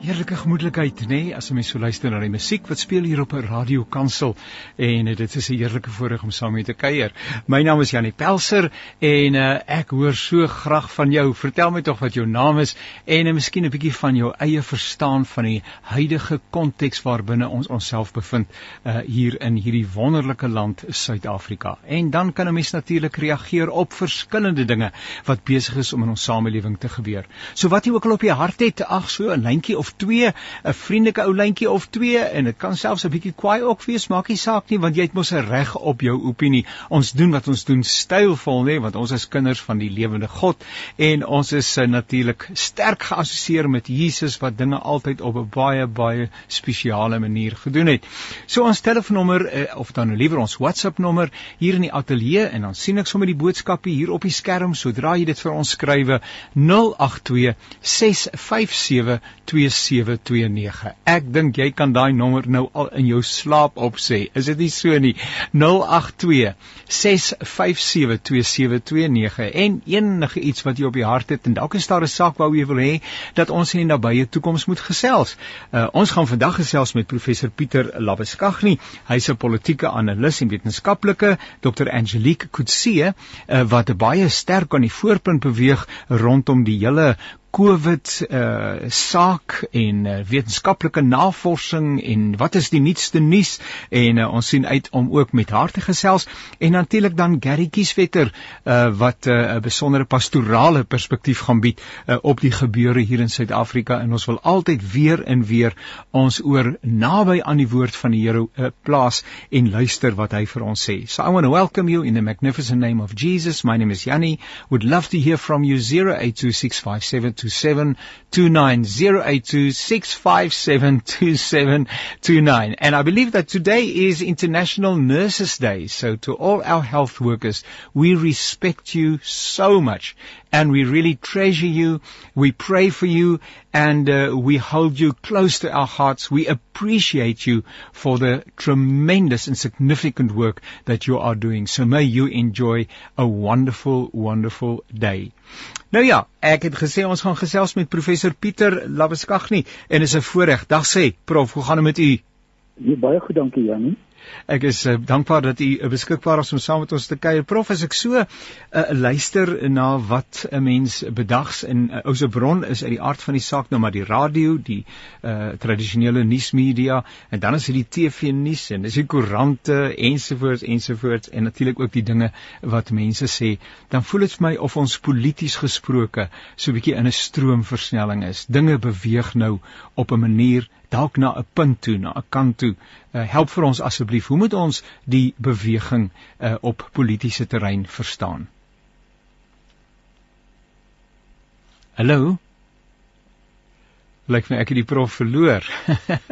Heerlike gemoedelikheid, nê, nee, as 'n mens so luister na die musiek wat speel hier op 'n radiokansel en dit is 'n heerlike voorreg om saam met te kuier. My naam is Janie Pelser en uh, ek hoor so graag van jou. Vertel my tog wat jou naam is en uh, miskien 'n bietjie van jou eie verstaan van die huidige konteks waarbinne ons onsself bevind uh, hier in hierdie wonderlike land Suid-Afrika. En dan kan 'n mens natuurlik reageer op verskillende dinge wat besig is om in ons samelewing te gebeur. So wat jy ook al op jou hart het, ag so 'n lyntjie of 2, 'n vriendelike ou lyntjie of 2 en dit kan selfs 'n bietjie kwaai ook wees, maak nie saak nie want jy het mos 'n reg op jou opinie. Ons doen wat ons doen stylvol, nê, want ons is kinders van die lewende God en ons is uh, natuurlik sterk geassosieer met Jesus wat dinge altyd op 'n baie baie spesiale manier gedoen het. So ons telefoonnommer uh, of dan liewer ons WhatsApp nommer hier in die ateljee en dan sien ek sommer die boodskappe hier op die skerm sodra jy dit vir ons skrywe 082 657 2729. Ek dink jy kan daai nommer nou al in jou slaap opsê. Is dit nie so nie? 082 657 2729 en enige iets wat jy op die hart het en dalk is daar 'n saak waaroor jy wil hê dat ons in die nabye toekoms moet gesels. Uh, ons gaan vandag gesels met professor Pieter Labeskagni. Hy's 'n politieke analis en wetenskaplike, Dr. Angelique Kutsie, uh, wat baie sterk aan die voorpunt beweeg rondom die hele COVID uh saak en uh, wetenskaplike navorsing en wat is die nuutste nuus en uh, ons sien uit om ook met haar te gesels en natuurlik dan Gary Kieswetter uh wat 'n uh, besondere pastorale perspektief gaan bied uh, op die gebeure hier in Suid-Afrika en ons wil altyd weer en weer ons oor naby aan die woord van die Here uh, plaas en luister wat hy vir ons sê. So I want to welcome you in the magnificent name of Jesus. My name is Yanni. Would love to hear from you 082657 08229 And I believe that today is International Nurses Day. So to all our health workers, we respect you so much and we really treasure you. We pray for you and uh, we hold you close to our hearts. We appreciate you for the tremendous and significant work that you are doing. So may you enjoy a wonderful, wonderful day. Nou ja, ek het gesê ons gaan gesels met professor Pieter Labeskagni en is 'n voorreg. Dag sê, prof, hoe gaan dit met u? Ja, baie goed, dankie Janie. Ek is uh, dankbaar dat u uh, beskikbaar is om saam met ons te kuier. Prof, as ek so uh, luister na wat 'n mens bedags in 'n uh, ouse bron is uit die aard van die saak nou maar die radio, die uh, tradisionele nuusmedia en dan is dit die TV nuus en dis die koerante ensovoorts ensovoorts en natuurlik ook die dinge wat mense sê, dan voel dit vir my of ons polities gesproke so 'n bietjie in 'n stroomversnelling is. Dinge beweeg nou op 'n manier dalk na 'n punt toe, na 'n kant toe. Uh, help vir ons asseblief. Hoe moet ons die beweging uh, op politieke terrein verstaan? Hallo. Lyk my ek het die prof verloor.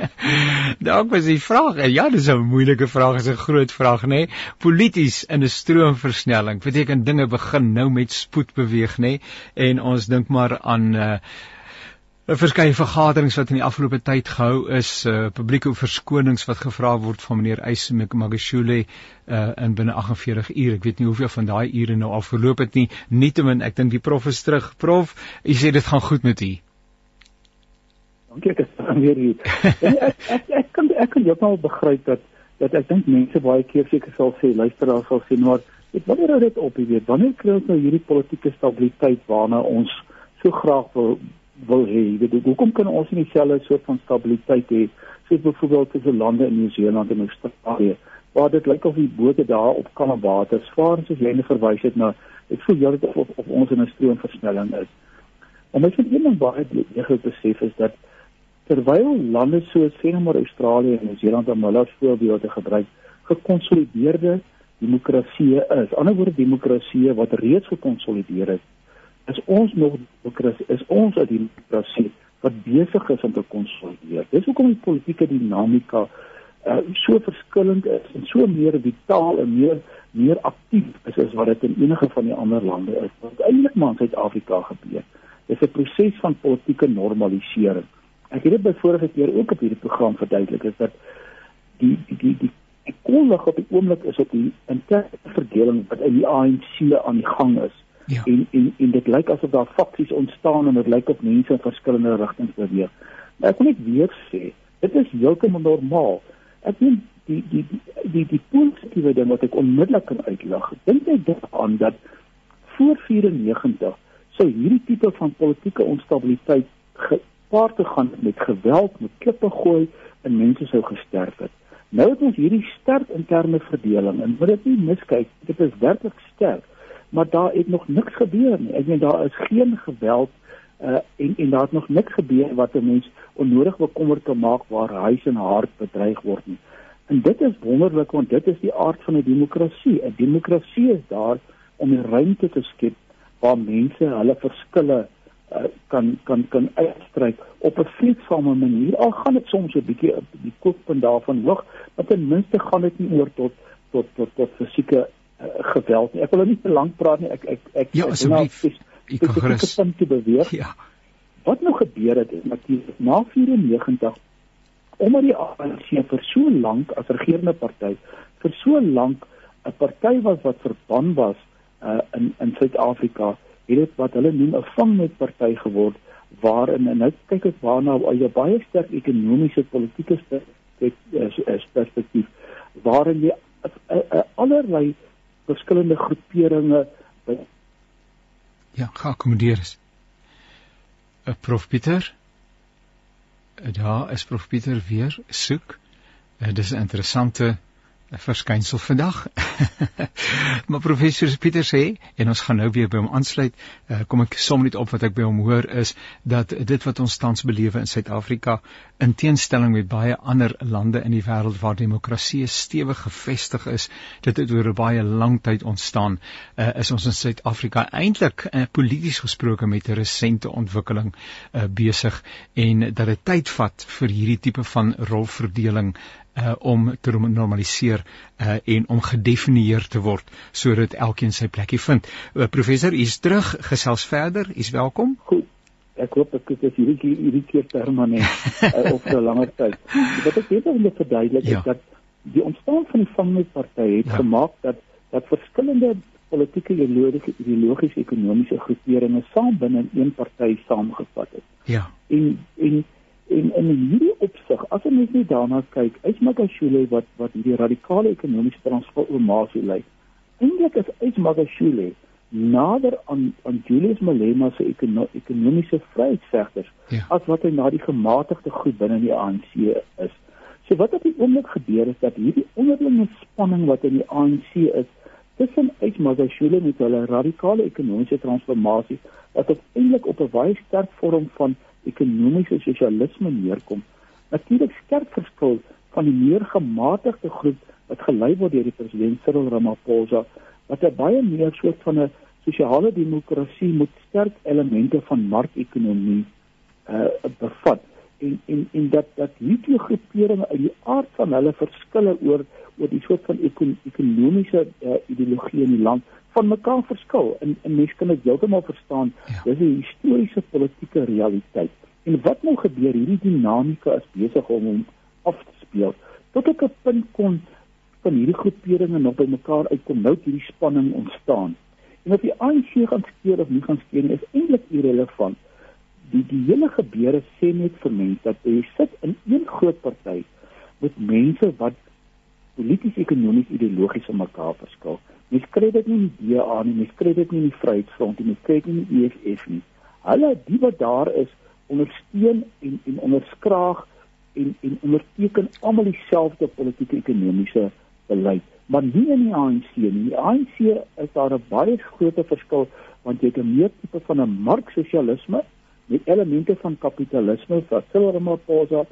Dalk was die vraag. Ja, dis 'n moeilike vraag, is 'n groot vraag, nê? Nee? Polities in 'n stroomversnelling beteken dinge begin nou met spoed beweeg, nê? Nee? En ons dink maar aan uh verskeie vergaderings wat in die afgelope tyd gehou is, uh publieke verskonings wat gevra word van meneer Ysmek Magashule uh in binne 48 ure. Ek weet nie hoeveel van daai ure nou al verloop het nie. Nietemin, ek dink die prof is terug. Prof, u sê dit gaan goed met u. Dankie ek is weer hier. ek, ek ek kan ek kan jou nou begryp dat dat ek dink mense baie keer seker sal sê luisteraars sal sê maar ek wanneer hou dit op, jy weet, wanneer kry ons nou hierdie politieke stabiliteit waarna ons so graag wil wil hê. Jy weet, hoekom kan ons nie dieselfde soort van stabiliteit hê soos byvoorbeeld tussen lande in Nieu-Seeland en Australië waar dit lyk of die bote daar op kalme water vaar soos jy net verwys het na ek voel jy of, of, of ons in 'n stroomversnelling is. En ek vind een ding baie deeglik besef is dat terwyl lande soos Venezuela, Australië en Nieu-Seeland om hulle voorbeelde gebruik, gekonsolideerde demokratieë is. Anderswoorde demokratieë wat reeds gekonsolideer is is ons nog demokrasie is ons 'n demokrasie wat besig is om te konsolideer. Dis hoekom die politieke dinamika uh, so verskillend is en so meer vitaal en meer meer aktief is as wat dit in enige van die ander lande is. Wat eintlik maar in Suid-Afrika gebeur. Dis 'n proses van politieke normalisering. Ek het dit by vorige keer ook op hierdie program verduidelik is dat die die die die die kollig op die oomblik is op die interne verdeling wat in die ANC aan die gang is Ja. En en en dit lyk asof daar faksies ontstaan en dit lyk of mense in verskillende rigtings beweeg. Maar ek wil net weer sê, dit is heeltemal normaal. Ek meen die die die die positiewe ding wat ek onmiddellik kan uitlig. Dink jy daaraan dat voor 94 sou hierdie tipe van politieke onstabiliteit gepaard te gaan met geweld, met klippe gooi en mense sou gesterf het. Nou het ons hierdie sterk interne verdeling en moet dit nie miskyk, dit is werklik sterk, maar daar het nog niks gebeur nie. Ek meen daar is geen geweld uh en en daar het nog niks gebeur wat 'n mens onnodig bekommerd kan maak waar huis en hart bedreig word nie. En dit is wonderlik want dit is die aard van 'n demokrasie. 'n Demokrasie is daar om 'n ruimte te skep waar mense hulle verskille uh, kan kan kan uitstryk op 'n vreedsame manier. Al gaan dit soms 'n bietjie op die kookpunt daarvan hoog, maar ten minste gaan dit nie oor tot tot tot tot fisieke geweld nie. Ek wil nou nie te lank praat nie. Ek ek ek Ja, asseblief. Ek kan gerus te beweeg. Ja. Wat nou gebeur het is natuurlik na 94 omdat die ANC vir so lank as regerende party vir so lank 'n party was wat verban was uh, in in Suid-Afrika het dit wat hulle noem 'n vangnet party geword waarin en nou kyk ek waarna uit 'n baie sterk ekonomiese politieke perspektief waarin jy allerlei verskillende groeperinge by ja geakkommodeer is. 'n prof Pieter? Daar is prof Pieter weer soek. Dis 'n interessante 'n verskynsel vandag. maar professor Pieter sê en ons gaan nou weer by hom aansluit. Uh, kom ek som net op wat ek by hom hoor is dat dit wat ons tans belewe in Suid-Afrika in teenstelling met baie ander lande in die wêreld waar demokrasie stewig gevestig is, dit het oor 'n baie lang tyd ontstaan, uh, is ons in Suid-Afrika eintlik uh, polities gesproke met 'n resente ontwikkeling uh, besig en dat dit tyd vat vir hierdie tipe van rolverdeling uh, om te normaliseer uh, en om gedefinieer te word sodat elkeen sy plekkie vind. Uh, professor, u is terug, gesels verder. U is welkom. Goed. Ek hoop ek het hierdie hierdie keer permanent uh, of vir 'n langer tyd. Wat ek net wil verduidelik ja. is dat die ontstaan van die Vangnet-party het ja. gemaak dat dat verskillende politieke ideologiese ideologiese ekonomiese groeperinge saam binne een party saamgevat het. Ja. En en En in hierdie opsig, as jy net daarna kyk, is Magashule wat wat hierdie radikale ekonomiese transformasie lei. Eintlik is is Magashule nader aan aan Julius Malema se ekono ekonomiese vryheidsvegters ja. as wat hy na die gematigde groep binne die ANC is. So wat op die oomblik gebeur is dat hierdie onderlinge spanning wat in die ANC is tussen Ys Magashule met hulle radikale ekonomiese transformasie wat eintlik op 'n baie sterk vorm van ekonomiese sosialisme neerkom. Natuurlik skerp verskil van die meer gematigde groep wat gelei word deur die president Cyril Ramaphosa wat 'n baie meer soort van 'n sosiale demokrasie met sterk elemente van markekonomie uh bevat en en en dat dat hierdie groeperinge uit die aard van hulle verskille oor oor die soort van ekon, ekonomiese uh, ideologie in die land van mekaar verskil. En, en mense kan dit heeltemal verstaan. Ja. Dis 'n historiese politieke realiteit. En wat nou gebeur? Hierdie dinamika is besig om hom af te speel. Tot ek 'n punt kon van hierdie groeperinge nog by mekaar uitkom, nou hierdie spanning ontstaan. En of die ANC gaan skeer of nie gaan skeer is eintlik irrelevant. Die die hele gebeure sê net vir mense dat jy sit in een groot party met mense wat polities, ekonomies, ideologies van mekaar verskil. Mens kry dit nie in die DA nie, mens kry dit nie in die Vryheidsfront nie, mens kry dit nie in die EFF nie. Hulle die wat daar is, ondersteun en en onderskraag en en onderteken almal dieselfde politieke ekonomiese beleid, maar nie in die ANC nie. In die ANC is daar 'n baie groot verskil want jy het 'n meer tipe van 'n marksosialisme met elemente van kapitalisme wat Silvermaposa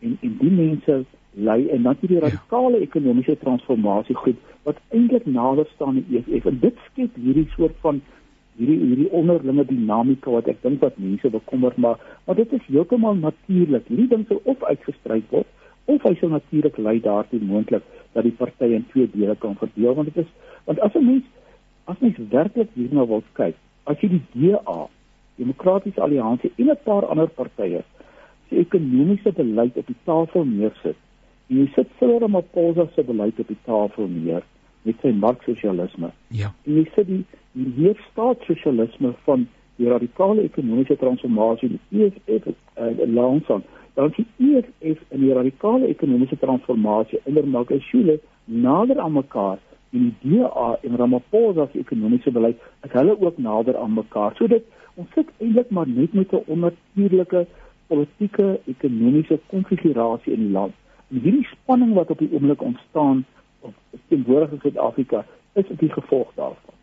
en en die mense lei en dan die ja. radikale ja. ekonomiese transformasie goed wat eintlik nader staan aan die EFF en dit skep hierdie soort van hierdie hierdie onderlinge dinamika wat ek dink wat mense bekommer maar maar dit is heeltemal natuurlik hierdie ding sou of uitgestryd word of hy sou natuurlik lei daartoe moontlik dat die partye in twee dele kan verdeel want dit is want as 'n mens as mens werklik hierna wil kyk as jy die DA Demokratiese Alliansie en 'n paar ander partye se ekonomiese beleid op die tafel neersit jy sit Cyril Ramaphosa se beleid op die tafel neer met sy marksosialisme. Ja. En jy sit die die hier staatssosialisme van die radikale ekonomiese transformasie die EFF uh, langs aan dan die EFF in die radikale ekonomiese transformasie onder Magashule nader aan mekaar en die DA en Ramaphosa se ekonomiese beleid is hulle ook nader aan mekaar. So dit ons sit eintlik maar net met 'n onnatuurlike politieke ekonomiese konfigurasie in die land. Hierdie spanning wat op die oomblik ontstaan of teenwoordig in Suid-Afrika is die gevolg daarvan.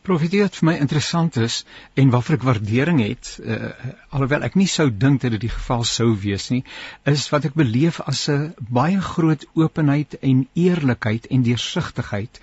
Profetie wat vir my interessant is en waarvoor ek waardering het, uh, alhoewel ek nie sou dink dat dit die geval sou wees nie, is wat ek beleef as 'n baie groot openheid en eerlikheid en deursigtigheid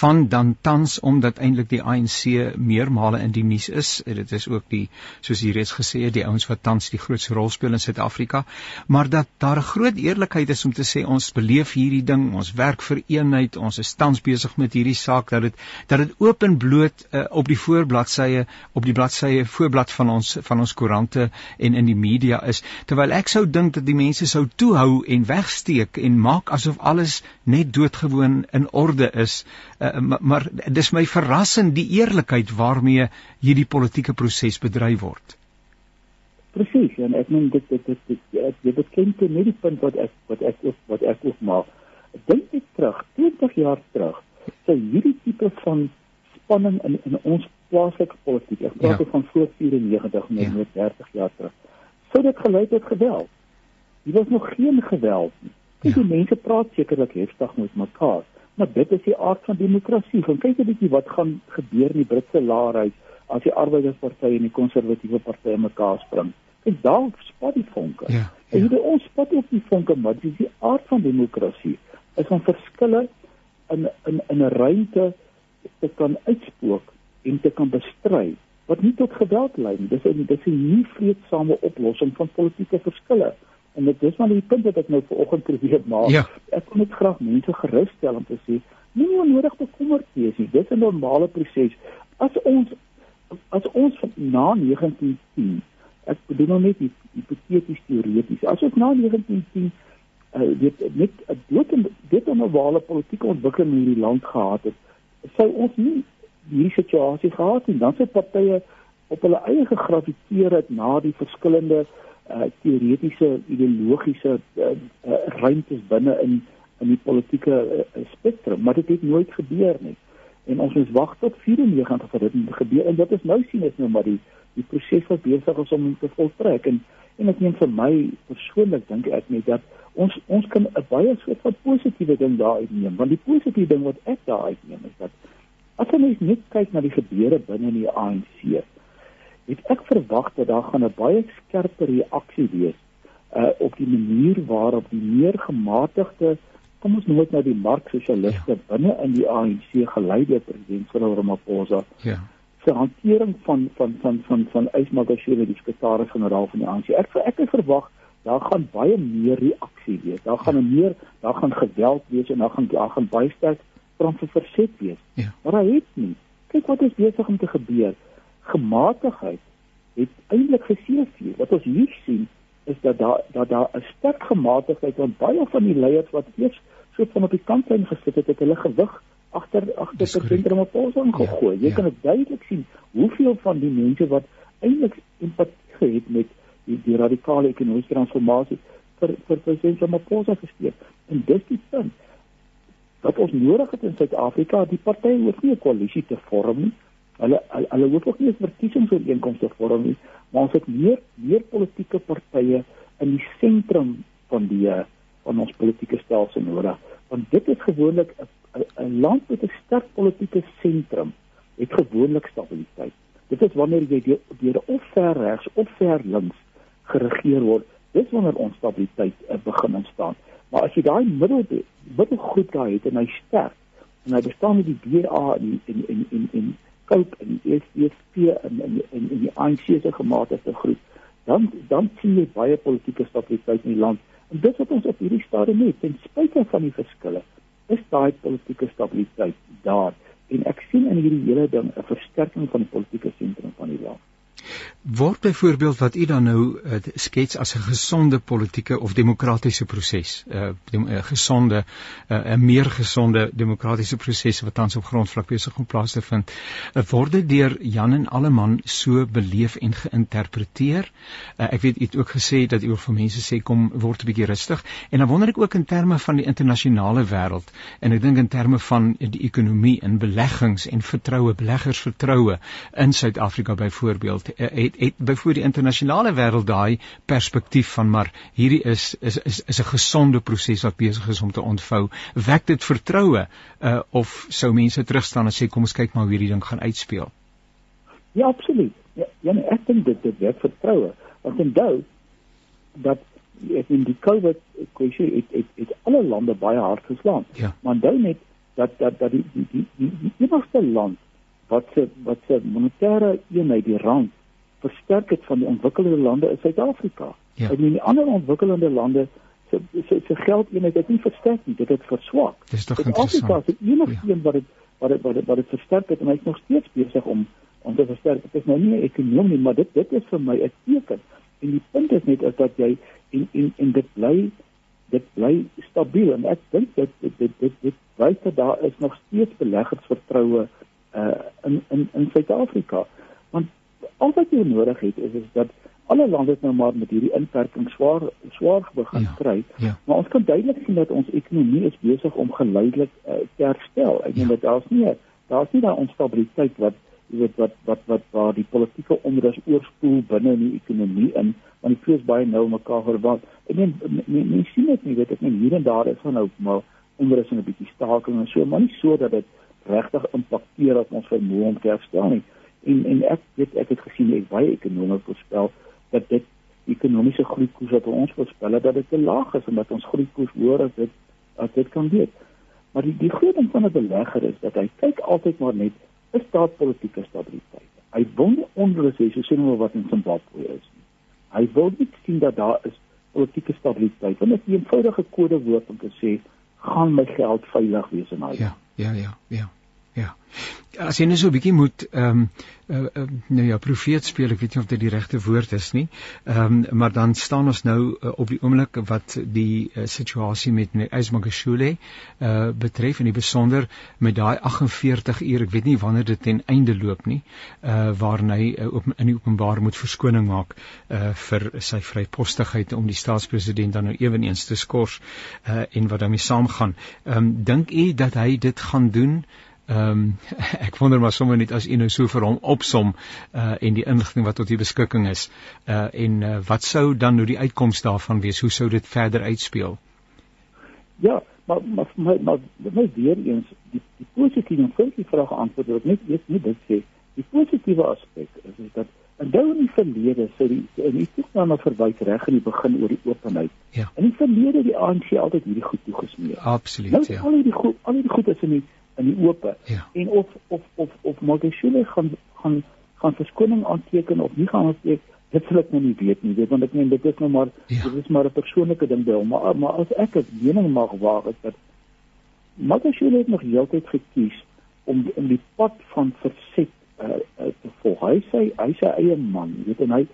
van dan tans omdat eintlik die ANC meermale in die nuus is. Dit is ook die soos hier reeds gesê het, die ouens wat tans die grootste rol speel in Suid-Afrika, maar dat daar 'n groot eerlikheid is om te sê ons beleef hierdie ding, ons werk vir eenheid, ons is tans besig met hierdie saak dat dit dat dit openbloot uh, op die voorbladsye op die bladsye voorblad van ons van ons koerante en in die media is. Terwyl ek sou dink dat die mense sou toehou en wegsteek en maak asof alles net doodgewoon in orde is uh, maar, maar dis my verrassend die eerlikheid waarmee hierdie politieke proses bedryf word. Presies en ek meen dit dit dit dit dit bekend net die punt wat ek wat ek ook wat ek ook maak. Dink ek terug 20 jaar terug sou hierdie tipe van spanning in in ons plaaslike politiek. Ek praat ja. van voor 94 met ja. 30 jaar terug. Sou dit gelei tot geweld? Hier was nog geen geweld nie. Ja. Die mense praat sekerlik heftig met mekaar, maar dit is die aard van demokrasie. Gaan kyk 'n bietjie wat gaan gebeur in die Britse laarhuis as die Arbeidersparty en die Konservatiewe Party mekaar spring. Kyk daar spat die vonke. Ja. Ja. En hier ons spat ook die vonke, maar dis die aard van demokrasie. Is van verskille in in in 'n ruimte te kan uitspook en te kan bestry wat nie tot geweld lei nie. Dis 'n dis 'n nie vreedsame oplossing van politieke verskille. En dit is maar die punt wat ek nou vanoggend probeer maak. Ja. Ek wil net graag mense gerus stel om te sê nie nodig bekommerd wees nie. Dis 'n normale proses. As ons as ons na 1910 ek bedoel nou net hipoteties teoreties. As ons na 1910 uh, dit net 'n dood en dit 'n normale politieke ontwikkeling in hierdie land gehad het, sou ons nie hierdie situasie gehad het dan sou partye op hulle eie gegraviteer het na die verskillende uh, teoretiese ideologiese uh, uh, ruimtes binne in in die politieke uh, spektrum maar dit het nooit gebeur nie. En ons moet wag tot 94 vir dit gebeur. En dit is nou sien is nou maar die die proses wat besig is om te voltrek. En en ek dink vir my persoonlik dink ek net dat ons ons kan 'n baie soort van positiewe ding daar uitneem want die positiewe ding wat ek daar uitneem is dat as jy net kyk na die gebeure binne die ANC het ek verwag dat daar gaan 'n baie skerper reaksie wees uh, op die manier waarop die meer gematigde kom ons noem dit nou die marksosialiste ja. binne in die ANC geleide president Cyril Ramaphosa ja se hantering van van van van van Ysmagashule die sekretaris-generaal van die ANC ek ek het verwag daar gaan baie meer reaksie wees. Daar gaan meer, daar gaan geweld wees en daar gaan daar gaan baie sterk van verset wees. Ja. Maar hy het nie. Kyk wat is besig om te gebeur. Gematigheid het eintlik geseëvier. Wat ons hier sien is dat daar dat daar 'n sterk gematigheid van baie van die leiers wat eers so van op die kant lyn gesit het, het hulle gewig agter agter president Ramaphosa ingegooi. Ja. Jy ja. kan dit duidelik sien hoeveel van die mense wat eintlik empatie het met die, die radikale ekonomiese transformasie vir vir president Ramaphosa gesteek. En dis die punt. Wat ons nodig het in Suid-Afrika, die partye hoef nie 'n koalisie te vorm nie. Hulle hulle hoef ook nie 'n verkiesingsooreenkoms te vorm nie, maar ons het meer meer politieke partye in die sentrum van die van ons politieke stelsel nodig. Want dit is gewoonlik 'n land met 'n sterk politieke sentrum het gewoonlik stabiliteit. Dit is wanneer jy deur, deur of ver regs of ver links geregeer word, dis wanneer onstabiliteit uh, begin ontstaan. Maar as jy daai middel middelgroep daar het en hy sterk en hy bestaan met die BA en en en en en koop en die en en en en die ANC se gematigde groep, dan dan sien jy baie politieke stabiliteit in die land. En dit wat ons op hierdie stadium het, ten spyte van die verskille, is daai politieke stabiliteit daar en ek sien in hierdie hele ding 'n versterking van die politieke sentrum van die land. Word byvoorbeeld wat u dan nou uh, skets as 'n gesonde politieke of demokratiese proses, 'n uh, uh, gesonde 'n uh, meer gesonde demokratiese proses wat tans op grondvlak besig om plaas te vind, uh, word deur Jan en Alleman so beleef en geïnterpreteer. Uh, ek weet u het ook gesê dat u vir mense sê kom word 'n bietjie rustig en dan wonder ek ook in terme van die internasionale wêreld en ek dink in terme van die ekonomie en beleggings en vertroue, beleggersvertroue in Suid-Afrika byvoorbeeld. Uh, het het byvoorbeeld die internasionale wêreld daai perspektief van maar hierdie is is is is 'n gesonde proses wat besig is om te ontvou. Wek dit vertroue uh, of sou mense terugstaan en sê kom ons kyk maar hoe hierdie ding gaan uitspeel? Ja, absoluut. Ja, ja nee, ek dink dit dit wek vertroue. Want onthou dat ek in die COVID kwessie het, het het alle lande baie hard geslaan. Ja. Maar onthou net dat dat dat die die die, die, die enigste land wat se wat se monetêre eenheid die rand versterk het van die ontwikkelde lande is Suid-Afrika. Ja. En in die ander ontwikkelde lande se se se geldeenheid het nie versterk nie, dit het verswak. Dis tog interessant. Afrika is die enigste ja. een wat dit wat dit wat dit wat dit versterk het en hy is nog steeds besig om om te versterk. Dit is nou nie 'n ekonomie, maar dit dit is vir my 'n teken. En die punt is net is dat jy en en en dit bly dit bly stabiel en ek dink dit dit dit dit, dit wys dat daar is nog steeds beleggersvertroue uh in in in Suid-Afrika. Want al wat jy nodig het is is dat alle lande nou maar met hierdie inperking swaar swaar begin Ja, kry. ja. Maar ons kan duidelik sien dat ons ekonomie is besig om geleidelik uh, te herstel. Ek meen Ja. dat daar's nie daar's nie daai onstabiliteit wat jy weet wat wat wat waar die politieke onrus oorspoel binne in die ekonomie in want die twee is baie nou mekaar verwant. Ek meen mense sien dit nie, weet ek meen hier en daar is van nou maar onrus en 'n bietjie staking en so, maar nie so dat dit regtig impakteer op ons vermoë om te herstel nie en en ek weet ek het gesien ek baie ekonome voorspel dat dit ekonomiese groeikoers wat ons voorspel dat dit te laag is en dat ons groeikoers hoër as dit as dit kan wees. Maar die die groot ding van 'n belegger is dat hy kyk altyd maar net is daar politieke stabiliteit. Hy wil nie onrus hê soos sien wat in Zimbabwe is nie. Hy wil nie sien dat daar is politieke stabiliteit want dit is 'n eenvoudige kodewoord om te sê gaan my geld veilig wees in daai Ja, ja, ja, ja. Ja. As jy net so 'n bietjie moet ehm um, uh, uh, nou ja, profeet speel, ek weet nie of dit die regte woord is nie. Ehm um, maar dan staan ons nou uh, op die oomblik wat die uh, situasie met Ismagashule uh betref en in besonder met daai 48 uur, ek weet nie wanneer dit ten einde loop nie, uh waarin hy uh, op, in die openbaar moet verskoning maak uh vir sy vrypostigheid om die staatspresident dan nou eweneens te skors uh en wat daarmee saamgaan. Ehm um, dink u dat hy dit gaan doen? Ehm um, ek wonder maar sommer net as u nou so vir hom opsom uh en die inligting wat tot u beskikking is uh en uh, wat sou dan nou die uitkoms daarvan wees? Hoe sou dit verder uitspeel? Ja, maar maar maar, maar my weer eens die die positiewe en die vraag antwoord wat net eers nie dit sê. Die positiewe aspek is, is dat onthou in die verlede sou die in die toestand na verwys reg in die begin oor die openheid. Ja. In die verlede die ANC altyd hierdie goed toegesmeer. Absoluut, Nou ja. al hierdie goed al hierdie goed is in die in die oop. Ja. En of of of of Magashule gaan gaan gaan verskoning aanteken of nie gaan aanteken dit sal ek nou nie weet nie weet want ek meen dit is nou maar Ja. dit is maar 'n persoonlike ding by hom maar maar as ek 'n mening mag waag is dat Magashule het nog heeltyd gekies om in die pad van verset uh, uh, te volg hy sê hy sy eie man weet en hy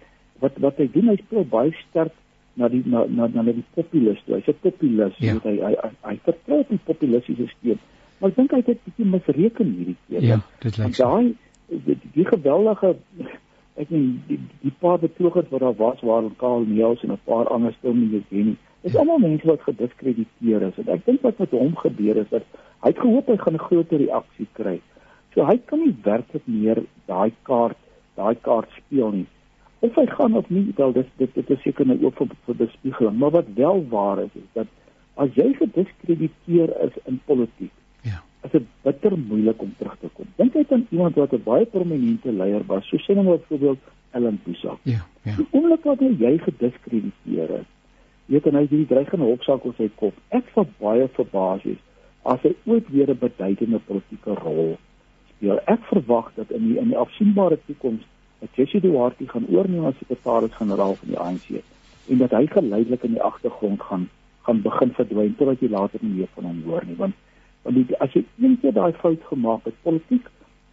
wat wat hy doen hy speel baie sterk na die na na na die populiste hy's 'n populist Ja. weet hy hy hy, hy vertrou op die populistiese steun maar ek dink hy het dit bietjie misreken hierdie keer Ja, dit lyk so. daai die, die geweldige ek meen die, die paar betogers wat daar was waar Karl Neels en 'n paar ander weet nie is Ja. almal mense wat gediskrediteer is en ek dink wat met hom gebeur is dat hy het gehoop hy gaan 'n groter reaksie kry so hy kan nie werklik meer daai kaart daai kaart speel nie of hy gaan of nie wel dis dit dit is seker nou ook vir, vir bespiegeling maar wat wel waar is is dat as jy gediskrediteer is in politiek. Is dit bitter moeilik om terug te kom. Dink net aan iemand wat 'n baie prominente leier was, so sê nou maar byvoorbeeld Ellen Busak. Ja, ja. Die oomblik wat jy gediskrediteer is, weet en hy het hierdie dreigende hofsaak op sy kop. Ek sal baie verbaas wees as hy ooit weer 'n beduidende politieke rol speel. Ek verwag dat in die in die afsienbare toekoms dat Jessie Duarte gaan oorneem as sekretaris-generaal van die ANC en dat hy geleidelik in die agtergrond gaan gaan begin verdwyn totdat jy later nie meer van hom hoor nie want want die, as jy een keer daai fout gemaak het politiek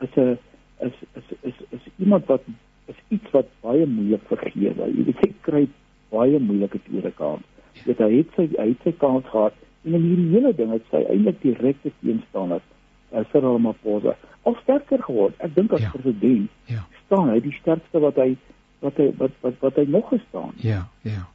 is 'n is is is is iemand wat is iets wat baie moeilik vergeet word. Jy weet hy kry baie moeilike tweede kans. Ja. Dit hy het sy hy het sy kans gehad en in hierdie hele ding het sy eintlik direkte teenstander as uh, Cyril Ramaphosa al sterker geword. Ek dink as ja. president ja. staan hy die sterkste wat hy wat hy wat wat wat hy nog gestaan. Ja, ja.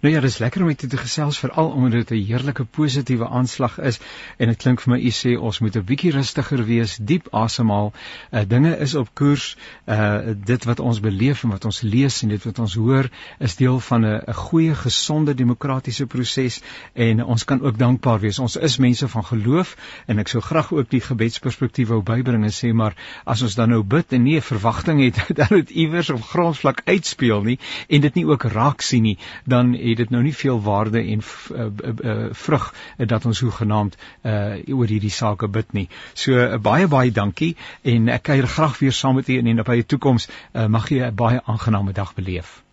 Nou ja, dis lekker om dit te gesels veral omdat dit 'n heerlike positiewe aanslag is en dit klink vir my u sê ons moet 'n bietjie rustiger wees, diep asemhaal. Uh, dinge is op koers. Uh dit wat ons beleef en wat ons lees en dit wat ons hoor is deel van 'n 'n goeie, gesonde demokratiese proses en ons kan ook dankbaar wees. Ons is mense van geloof en ek sou graag ook die gebedsperspektief wou bybring en sê maar as ons dan nou bid en nie 'n verwagting het dat dit iewers op grondvlak uitspeel nie en dit nie ook raak sien nie, dan het dit nou nie veel waarde en uh, uh, vrug uh, dat ons hoegenaamd uh, oor hierdie sake bid nie. So uh, baie baie dankie en ek kuier graag weer saam met u in die nabye toekoms. Uh, mag jy 'n baie aangename dag beleef.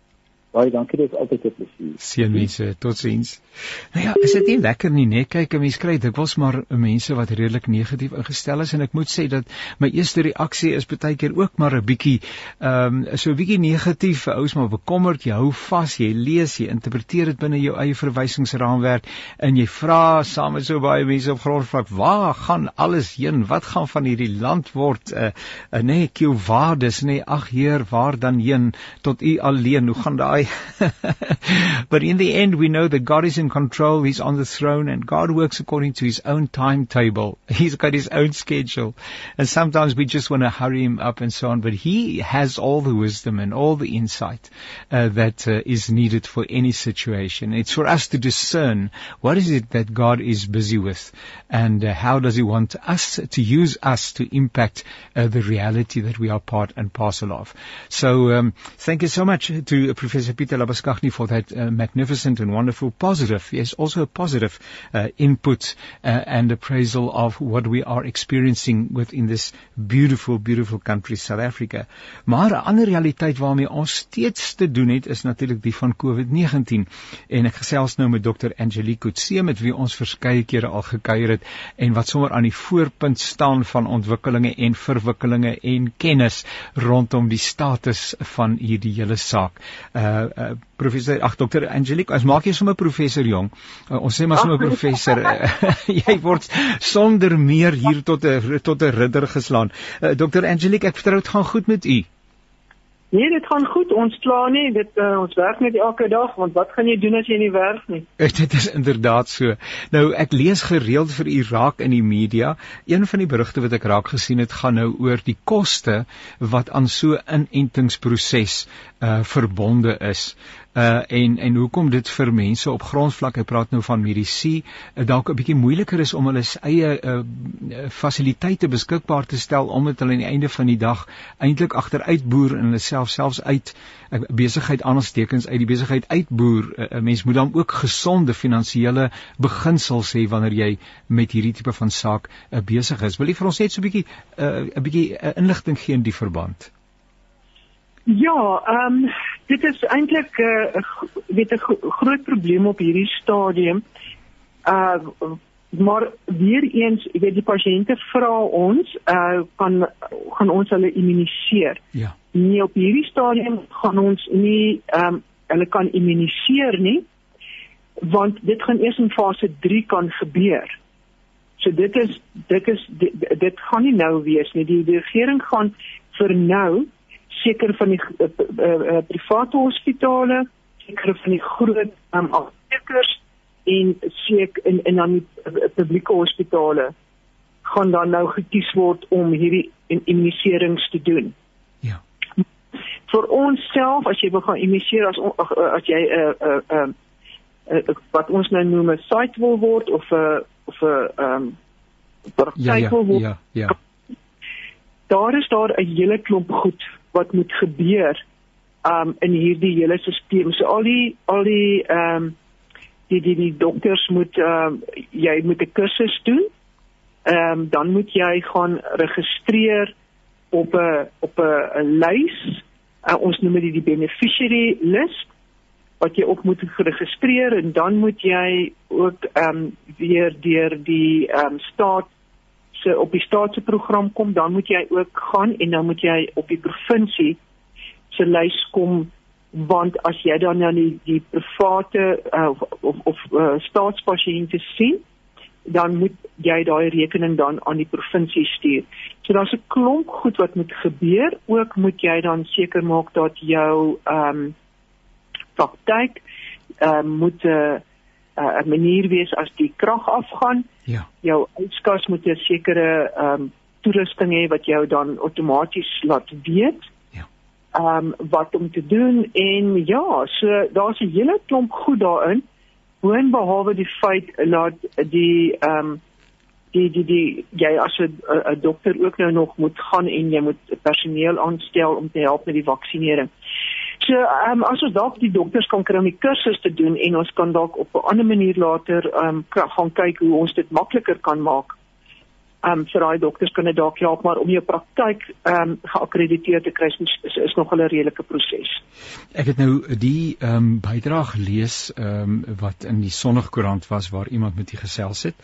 Baie dankie, dit is altyd 'n plesier. Seënwense, totsiens. Nou ja, is dit nie lekker nie, nee? Kyk, 'n mens kry dikwels maar mense wat redelik negatief ingestel is en ek moet sê dat my eerste reaksie is baie keer ook maar 'n bietjie ehm um, so 'n bietjie negatief, ouers maar bekommerd, jy hou vas, jy lees, jy interpreteer dit binne jou eie verwysingsraamwerk en jy vra saam met so baie mense op grondvlak, waar gaan alles heen? Wat gaan van hierdie land word? uh, uh, nee, kieu waardes, nee, ag Heer, waar dan heen tot U alleen? Hoe gaan daai but in the end, we know that God is in control. He's on the throne and God works according to his own timetable. He's got his own schedule. And sometimes we just want to hurry him up and so on. But he has all the wisdom and all the insight uh, that uh, is needed for any situation. It's for us to discern what is it that God is busy with and uh, how does he want us to use us to impact uh, the reality that we are part and parcel of. So um, thank you so much to Professor Peter Labaskagni for that uh, magnificent and wonderful positive, yes, also a positive uh, input uh, and appraisal of what we are experiencing within this beautiful, beautiful country, South Africa. Maar 'n ander realiteit waarmee ons steeds te doen het, is natuurlik die van COVID-19. En ek gesels nou met Dr. Angelique Kutse met wie ons verskeie kere al gekuier het en wat sommer aan die voorpunt staan van ontwikkelinge en verwikkelinge en kennis rondom die status van hierdie hele saak. Uh uh, professor ag dokter Angelique as maak jy sommer professor jong. Uh, ons sê maar sommer professor. uh, jy word sonder meer hier tot 'n tot 'n ridder geslaan. Uh, dokter Angelique ek vertrou dit gaan goed met u Nee, dit gaan goed. Ons kla nie. Dit uh, ons werk net elke dag, want wat gaan jy doen as jy nie werk nie? dit is inderdaad so. Nou ek lees gereeld vir Irak in die media. Een van die berigte wat ek raak gesien het, gaan nou oor die koste wat aan so 'n inentingsproses uh verbonde is uh en en hoekom dit vir mense op grondvlak ek praat nou van medisy uh, dalk 'n bietjie moeiliker is om hulle eie uh fasiliteite beskikbaar te stel omdat hulle aan die einde van die dag eintlik agteruit boer en hulle self selfs uit uh, besigheid aanstekens uit die besigheid uitboer. 'n uh, mens moet dan ook gesonde finansiële beginsels hê wanneer jy met hierdie tipe van saak uh, besig is. Wil jy vir ons net so 'n bietjie 'n uh, bietjie uh, inligting gee in die verband Ja, ehm um, dit is eintlik 'n uh, weet 'n groot probleem op hierdie stadium. Uh maar weer eens, jy weet die pasiënte vra ons, uh kan gaan ons hulle immuniseer. Ja. Nee, op hierdie stadium gaan ons nie ehm um, hulle kan immuniseer nie want dit gaan eers in fase 3 kan gebeur. So dit is dit is dit, dit gaan nie nou wees nie. Die, die regering gaan vir nou seker van die uh, uh, uh, private hospitale, seker van die groot um, aptekers en seker in in dan die uh, publieke hospitale gaan dan nou gekies word om hierdie immuniserings te doen. Ja. Vir ons self as jy wil gaan immuniseer as as jy 'n uh, 'n uh, uh, uh, wat ons nou noem 'n site wil word of 'n uh, of 'n uh, ehm um, ja, ja, ja, ja. Daar is daar 'n hele klomp goed wat moet gebeur um in hierdie hele stelsel. So al die al die um die die die dokters moet um jy moet 'n kursus doen. Um dan moet jy gaan registreer op 'n op 'n lys. Uh, ons noem dit die beneficiary list wat jy op moet geregistreer en dan moet jy ook um weer deur die um staat se op die staatse program kom, dan moet jy ook gaan en dan moet jy op die provinsie se lys kom want as jy dan na die die private uh, of of, of uh, staatspasiënte sien dan moet jy daai rekening dan aan die provinsie stuur. So daar's 'n klomp goed wat moet gebeur. Ook moet jy dan seker maak dat jou ehm um, praktyk ehm um, moet 'n uh, 'n manier wees as die krag afgaan. Ja. Jou uitskas moet 'n sekere ehm um, toerusting hê wat jou dan outomaties laat weet. Ja. Ehm um, wat om te doen en ja, so daar's 'n hele klomp goed daarin boonbehalwe die feit dat die ehm um, die die die jy as 'n dokter ook nou nog moet gaan en jy moet personeel aanstel om te help met die vaksinering. So ehm um, as ons dalk die dokters kan kry om die kursus te doen en ons kan dalk op 'n ander manier later ehm um, gaan kyk hoe ons dit makliker kan maak um, vir daai dokters kan dit dalk help maar om jou praktyk ehm um, geakkrediteer te kry is, is, is nog 'n redelike proses. Ek het nou die ehm um, bydrae gelees ehm um, wat in die Sondagkoerant was waar iemand met u gesels het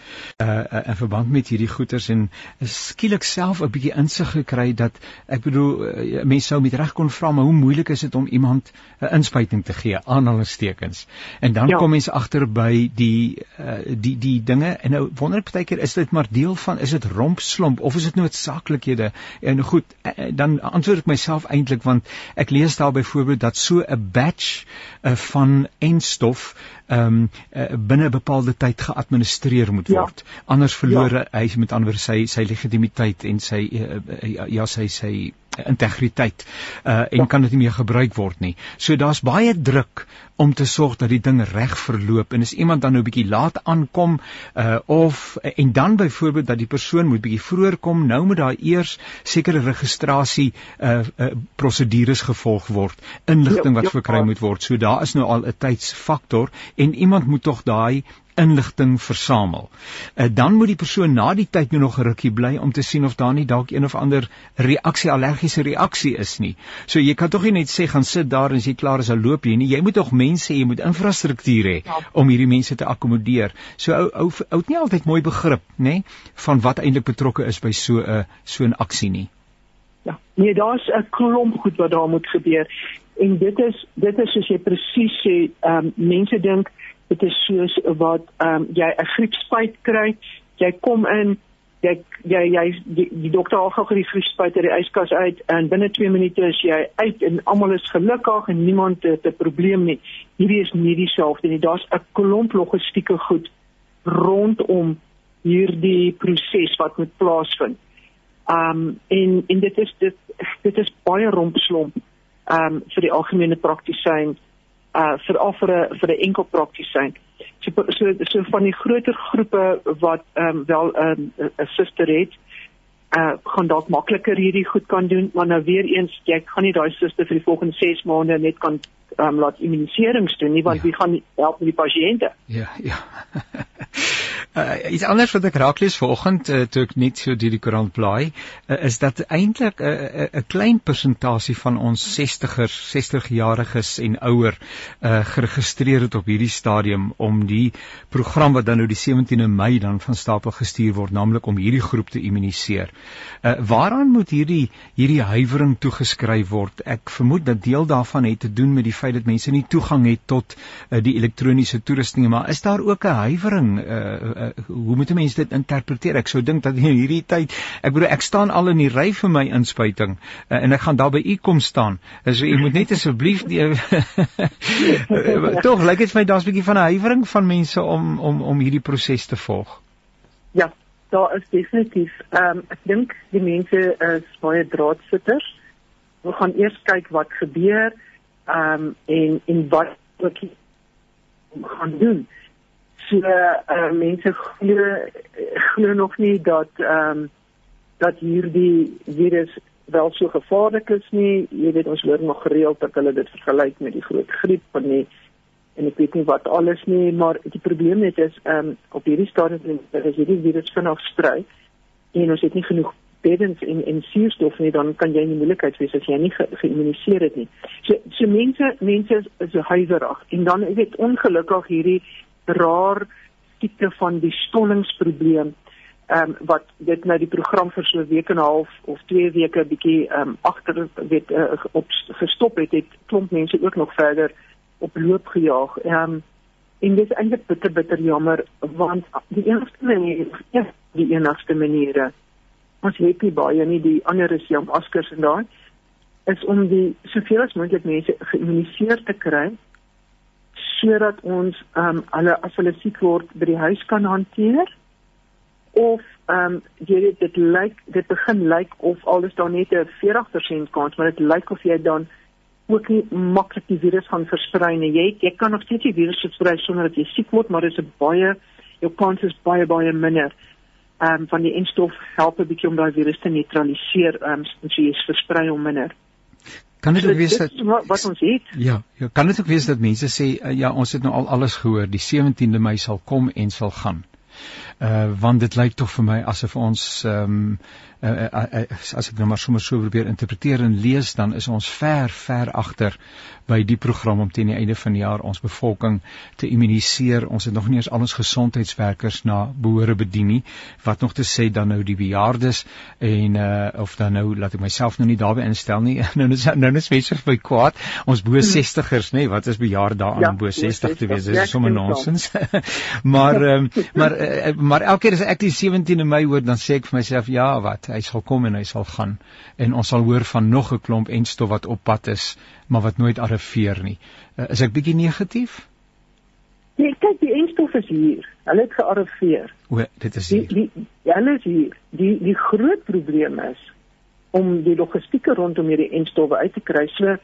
uh, uh in verband met hierdie goeters en skielik self 'n bietjie insig gekry dat ek bedoel uh, mense sou met reg kon vra maar hoe moeilik is dit om iemand 'n uh, inspuiting te gee aanhalingstekens. En dan ja. kom mense agter by die uh, die die dinge en nou wonder ek baie keer is dit maar deel van is dit rompslomp of is dit noodsaaklikhede? En goed, eh, eh, dan antwoord ek myself eintlik want ek lees daar byvoorbeeld dat so 'n batch uh, van enstof ehm um, uh, binne 'n bepaalde tyd geadministreer moet ja. word. Ja. Anders verloor ja. hy met ander sy sy legitimiteit en sy uh, uh, ja sy sy integriteit uh en kan dit nie meer gebruik word nie. So daar's baie druk om te sorg dat die ding reg verloop en as iemand dan nou 'n bietjie laat aankom uh of en dan byvoorbeeld dat die persoon moet bietjie vroeër kom, nou moet daar eers sekere registrasie uh, uh prosedures gevolg word, inligting wat ja, ja, verkry moet word. So daar is nou al 'n tydsfaktor en iemand moet tog daai inligting versamel. Uh, dan moet die persoon na die tyd nou nog 'n rukkie bly om te sien of daar nie dalk een of ander reaksie allergiese reaksie is nie. So jy kan tog nie net sê gaan sit daar en jy klaar is al loop jy nie. Jy moet tog mense, jy moet infrastruktuur hê ja. om hierdie mense te akkommodeer. So ou ou ou het nie altyd mooi begrip, nê, van wat eintlik betrokke is by so 'n so 'n aksie nie. Ja, nee, daar's 'n klomp goed wat daar moet gebeur. En dit is dit is soos jy presies sê, ehm um, mense dink dit is soos wat ehm um, jy 'n griepspuit kry, jy kom in jy jy jy die, die dokter haal gou die griepspuit uit die yskas uit en binne 2 minute is jy uit en almal is gelukkig en niemand het 'n probleem nie. Hierdie is nie dieselfde nie. Daar's 'n klomp logistieke goed rondom hierdie proses wat moet plaasvind. Um en en dit is dit dit is baie rompslomp um vir die algemene praktisyn uh veral vir 'n vir 'n enkel praktisyn. So, so so van die groter groepe wat ehm um, wel 'n um, 'n suster het, uh gaan dalk makliker hierdie goed kan doen, maar nou weer eens jy gaan nie daai suster vir die volgende 6 maande net kan um, laat immuniserings doen nie want ja. wie gaan help met die pasiënte? Ja, ja. Uh, iets anders wat ek raak lees vanoggend uh, toe ek net so deur die koerant blaai, uh, is dat eintlik 'n uh, 'n uh, klein persentasie van ons 60ers, 60-jariges en ouer uh, geregistreer het op hierdie stadium om die program wat dan nou die 17de Mei dan van stapel gestuur word, naamlik om hierdie groep te immuniseer. Uh, waaraan moet hierdie hierdie huiwering toegeskryf word? Ek vermoed dat deel daarvan het te doen met die feit dat mense nie toegang het tot uh, die elektroniese toerusting, maar is daar ook 'n huiwering uh, uh, hoe moet mense dit interpreteer? Ek sou dink dat in hierdie tyd, ek bedoel ek staan al in die ry vir my inspuiting uh, en ek gaan daar by u kom staan. So u moet net asseblief tog lyk dit vir my daar's 'n bietjie van 'n huiwering van mense om om om hierdie proses te volg. Ja, daar is definitief. Ehm um, ek dink die mense is baie draadsitters. We gaan eers kyk wat gebeur ehm um, en en wat ook gaan doen so uh, mense glo glo nog nie dat ehm um, dat hierdie virus wel so gevaarlik is nie. Jy weet ons hoor nog gereeld dat hulle dit vergelyk met die groot griep van nie en ek weet nie wat alles nie, maar die probleem net is ehm um, op hierdie stadium is hierdie virus vinnig sprei en ons het nie genoeg beddens en en suurstof nie, dan kan jy in die moeilikheid wees as jy nie ge, geïmmuniseer het nie. So so mense mense is, is huiwerig en dan is dit ongelukkig hierdie raar tipe van die stollingsprobleem ehm um, wat dit nou die program vir so 'n week en 'n half of 2 weke bietjie ehm um, agter weet uh, op gestop het, het klomp mense ook nog verder op loop gejaag. Ehm um, en dit is eintlik bitter bitter jammer want die enigste manier, die enigste maniere ons het nie baie nie, die ander is Jan Askers en daai is om die soveel as moontlik mense geïmmuniseer te kry sodat ons ehm um, hulle as hulle siek word by die huis kan hanteer of ehm um, jy dit lyk dit begin lyk of alles dan net 'n 40% kans maar dit lyk of jy dan ook nie maklik die virus gaan versprei nie. Jy jy kan nog steeds die virus versprei sonder dat jy siek word, maar dit is 'n baie jou kans is baie baie minder. Ehm um, van die enstof help 'n bietjie om daai virus te neutraliseer, ehm um, as jy is versprei om minder. Kan dit ook wees dat wat ons het? Ja, ja, kan dit ook wees dat mense sê uh, ja, ons het nou al alles gehoor, die 17de Mei sal kom en sal gaan. Uh want dit lyk tog vir my asof ons ehm um, uh, uh, uh, as ek nou maar sommer so probeer interpreteer en lees dan is ons ver ver agter by die program om teen die einde van die jaar ons bevolking te immuniseer. Ons het nog nie eens al ons gesondheidswerkers na behoore bedien nie. Wat nog te sê dan nou die bejaardes en uh of dan nou laat ek myself nou nie daarby instel nie. nou is nou is mense vir kwaad. Ons bo 60ers nê, wat is bejaard daaraan ja, bo 60 te wees? Dis sommer nonsens. maar um, maar uh, maar elke keer as ek die 17de Mei hoor dan sê ek vir myself ja, wat? Hy sal kom en hy sal gaan en ons sal hoor van nog 'n klomp enstof wat op pad is maar wat nooit arriveer nie. Uh, is ek bietjie negatief? Nee, kyk, die enstof is hier. Hulle het gearriveer. O, dit is hier. Die, die, ja, hulle is hier. Die die groot probleem is om die logistieke rondom hierdie enstowwe uit te kry. So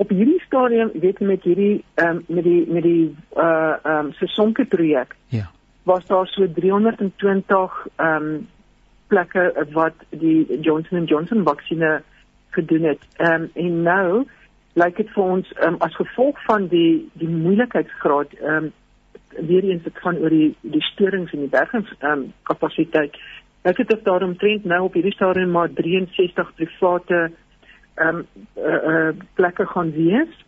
op hierdie stadium, weet jy met hierdie ehm um, met die met die uh ehm um, sesonke projek. Ja. Was daar so 320 ehm um, plekke wat die Johnson & Johnson vaksinne gedoen het. Ehm um, en nou lyk dit vir ons um, as gevolg van die die moeilikheidsgraad ehm um, weer eens dit gaan oor die die storings in die bergings ehm um, kapasiteit. Lyk dit of daar omtrent nou op hierdie stadium maar 63 private ehm um, uh, uh, plekke gaan wees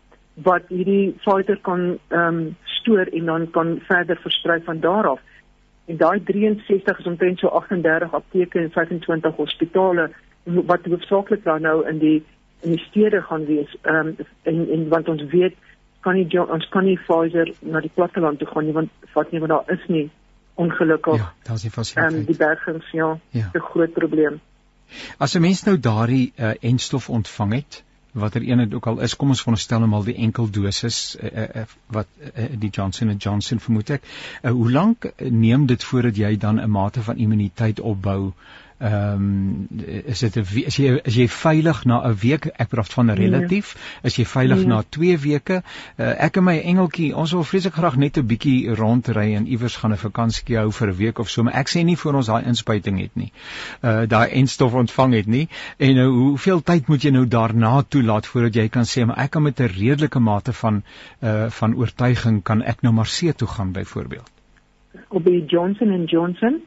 wat hierdie fighter kan ehm um, stoor en dan kan verder versprei van daar af. En daai 63 is omtrent so 38 apteke en 25 hospitale wat hoofsaaklik dan nou in die in die stede gaan wees. Ehm um, en en want ons weet kan nie ons kan nie Pfizer na die platteland toe gaan nie want vat nie want daar is nie ongelukkig. Ja daar's nie fasiliteite ehm um, die bergings ja, ja. 'n groot probleem. As 'n mens nou daardie uh, enstof ontvang het watter een dit ook al is kom ons veronderstel nou maar die enkel dosis uh, uh, wat uh, die Johnson & Johnson vermoed ek. Uh, hoe lank neem dit voordat jy dan 'n mate van immuniteit opbou Ehm um, is dit 'n is jy is jy veilig na 'n week? Ek praat van nee. relatief. Is jy veilig nee. na 2 weke? Uh, ek en my engeltjie, ons wil vreeslik graag net 'n bietjie rondry en iewers gaan 'n vakansie hou vir 'n week of so, maar ek sê nie voor ons daai inspuiting het nie. Uh daai enstof ontvang het nie. En nou hoeveel tyd moet jy nou daarna toelaat voordat jy kan sê maar ek kan met 'n redelike mate van uh van oortuiging kan ek nou maar see toe gaan byvoorbeeld? Op die Johnson & Johnson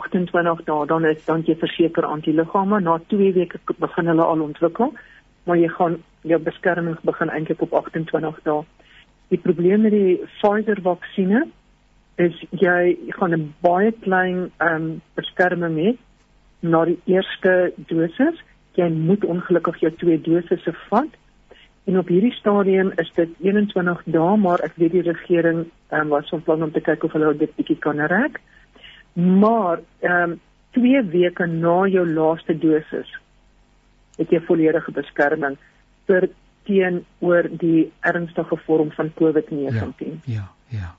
28 dae dan is dan jy verseker antiliggame na 2 weke begin hulle al ontwikkel maar jy gaan jou beskerming begin eintlik op 28 dae die probleem met die Pfizer vaksines is jy gaan 'n baie klein ehm um, beskerming hê na die eerste dosis. Jy moet ongelukkig jou twee dosisse vat. En op hierdie stadium is dit 21 dae maar ek weet die regering ehm um, was van plan om te kyk of hulle dit bietjie kan rek Maar ehm um, 2 weke na jou laaste dosis het jy volledige beskerming vir teenoor die ernstige vorm van COVID-19. Ja, ja, ja.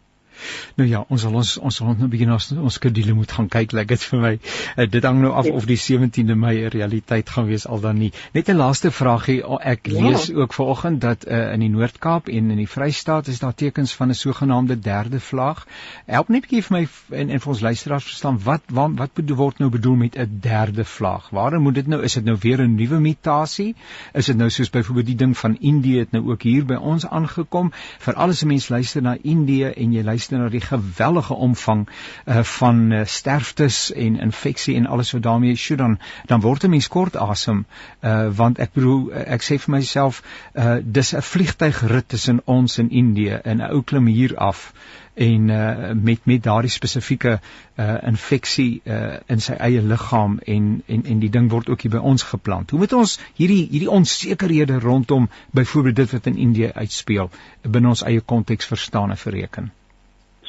Nou ja, ons sal ons ons sal nou begin ons ons skedule moet gaan kyk like dit vir my. Uh, dit hang nou af of die 17de Mei 'n realiteit gaan wees al dan nie. Net 'n laaste vraagie. Ek ja. lees ja. ook vanoggend dat uh, in die Noord-Kaap en in die Vrystaat is daar tekens van 'n sogenaamde derde vlaag. Help net 'n bietjie vir my en en vir ons luisteraars verstaan wat wat wat bedoel word nou bedoel met 'n derde vlaag? Waarom moet dit nou is dit nou weer 'n nuwe mutasie? Is dit nou soos byvoorbeeld die ding van Indië het nou ook hier by ons aangekom? Vir alles mense luister na Indië en jy luister na die geweldige omvang uh, van uh, sterftes en infeksie en alles wat daarmee sjoe dan dan word 'n mens kort asem uh, want ek bedoel ek sê vir myself uh, dis 'n vliegtuigrit tussen ons en Indië en 'n ou klim hier af en uh, met met daardie spesifieke uh, infeksie uh, in sy eie liggaam en en en die ding word ook hier by ons geplant. Hoe moet ons hierdie hierdie onsekerhede rondom byvoorbeeld dit wat in Indië uitspeel binne ons eie konteks verstaan en bereken?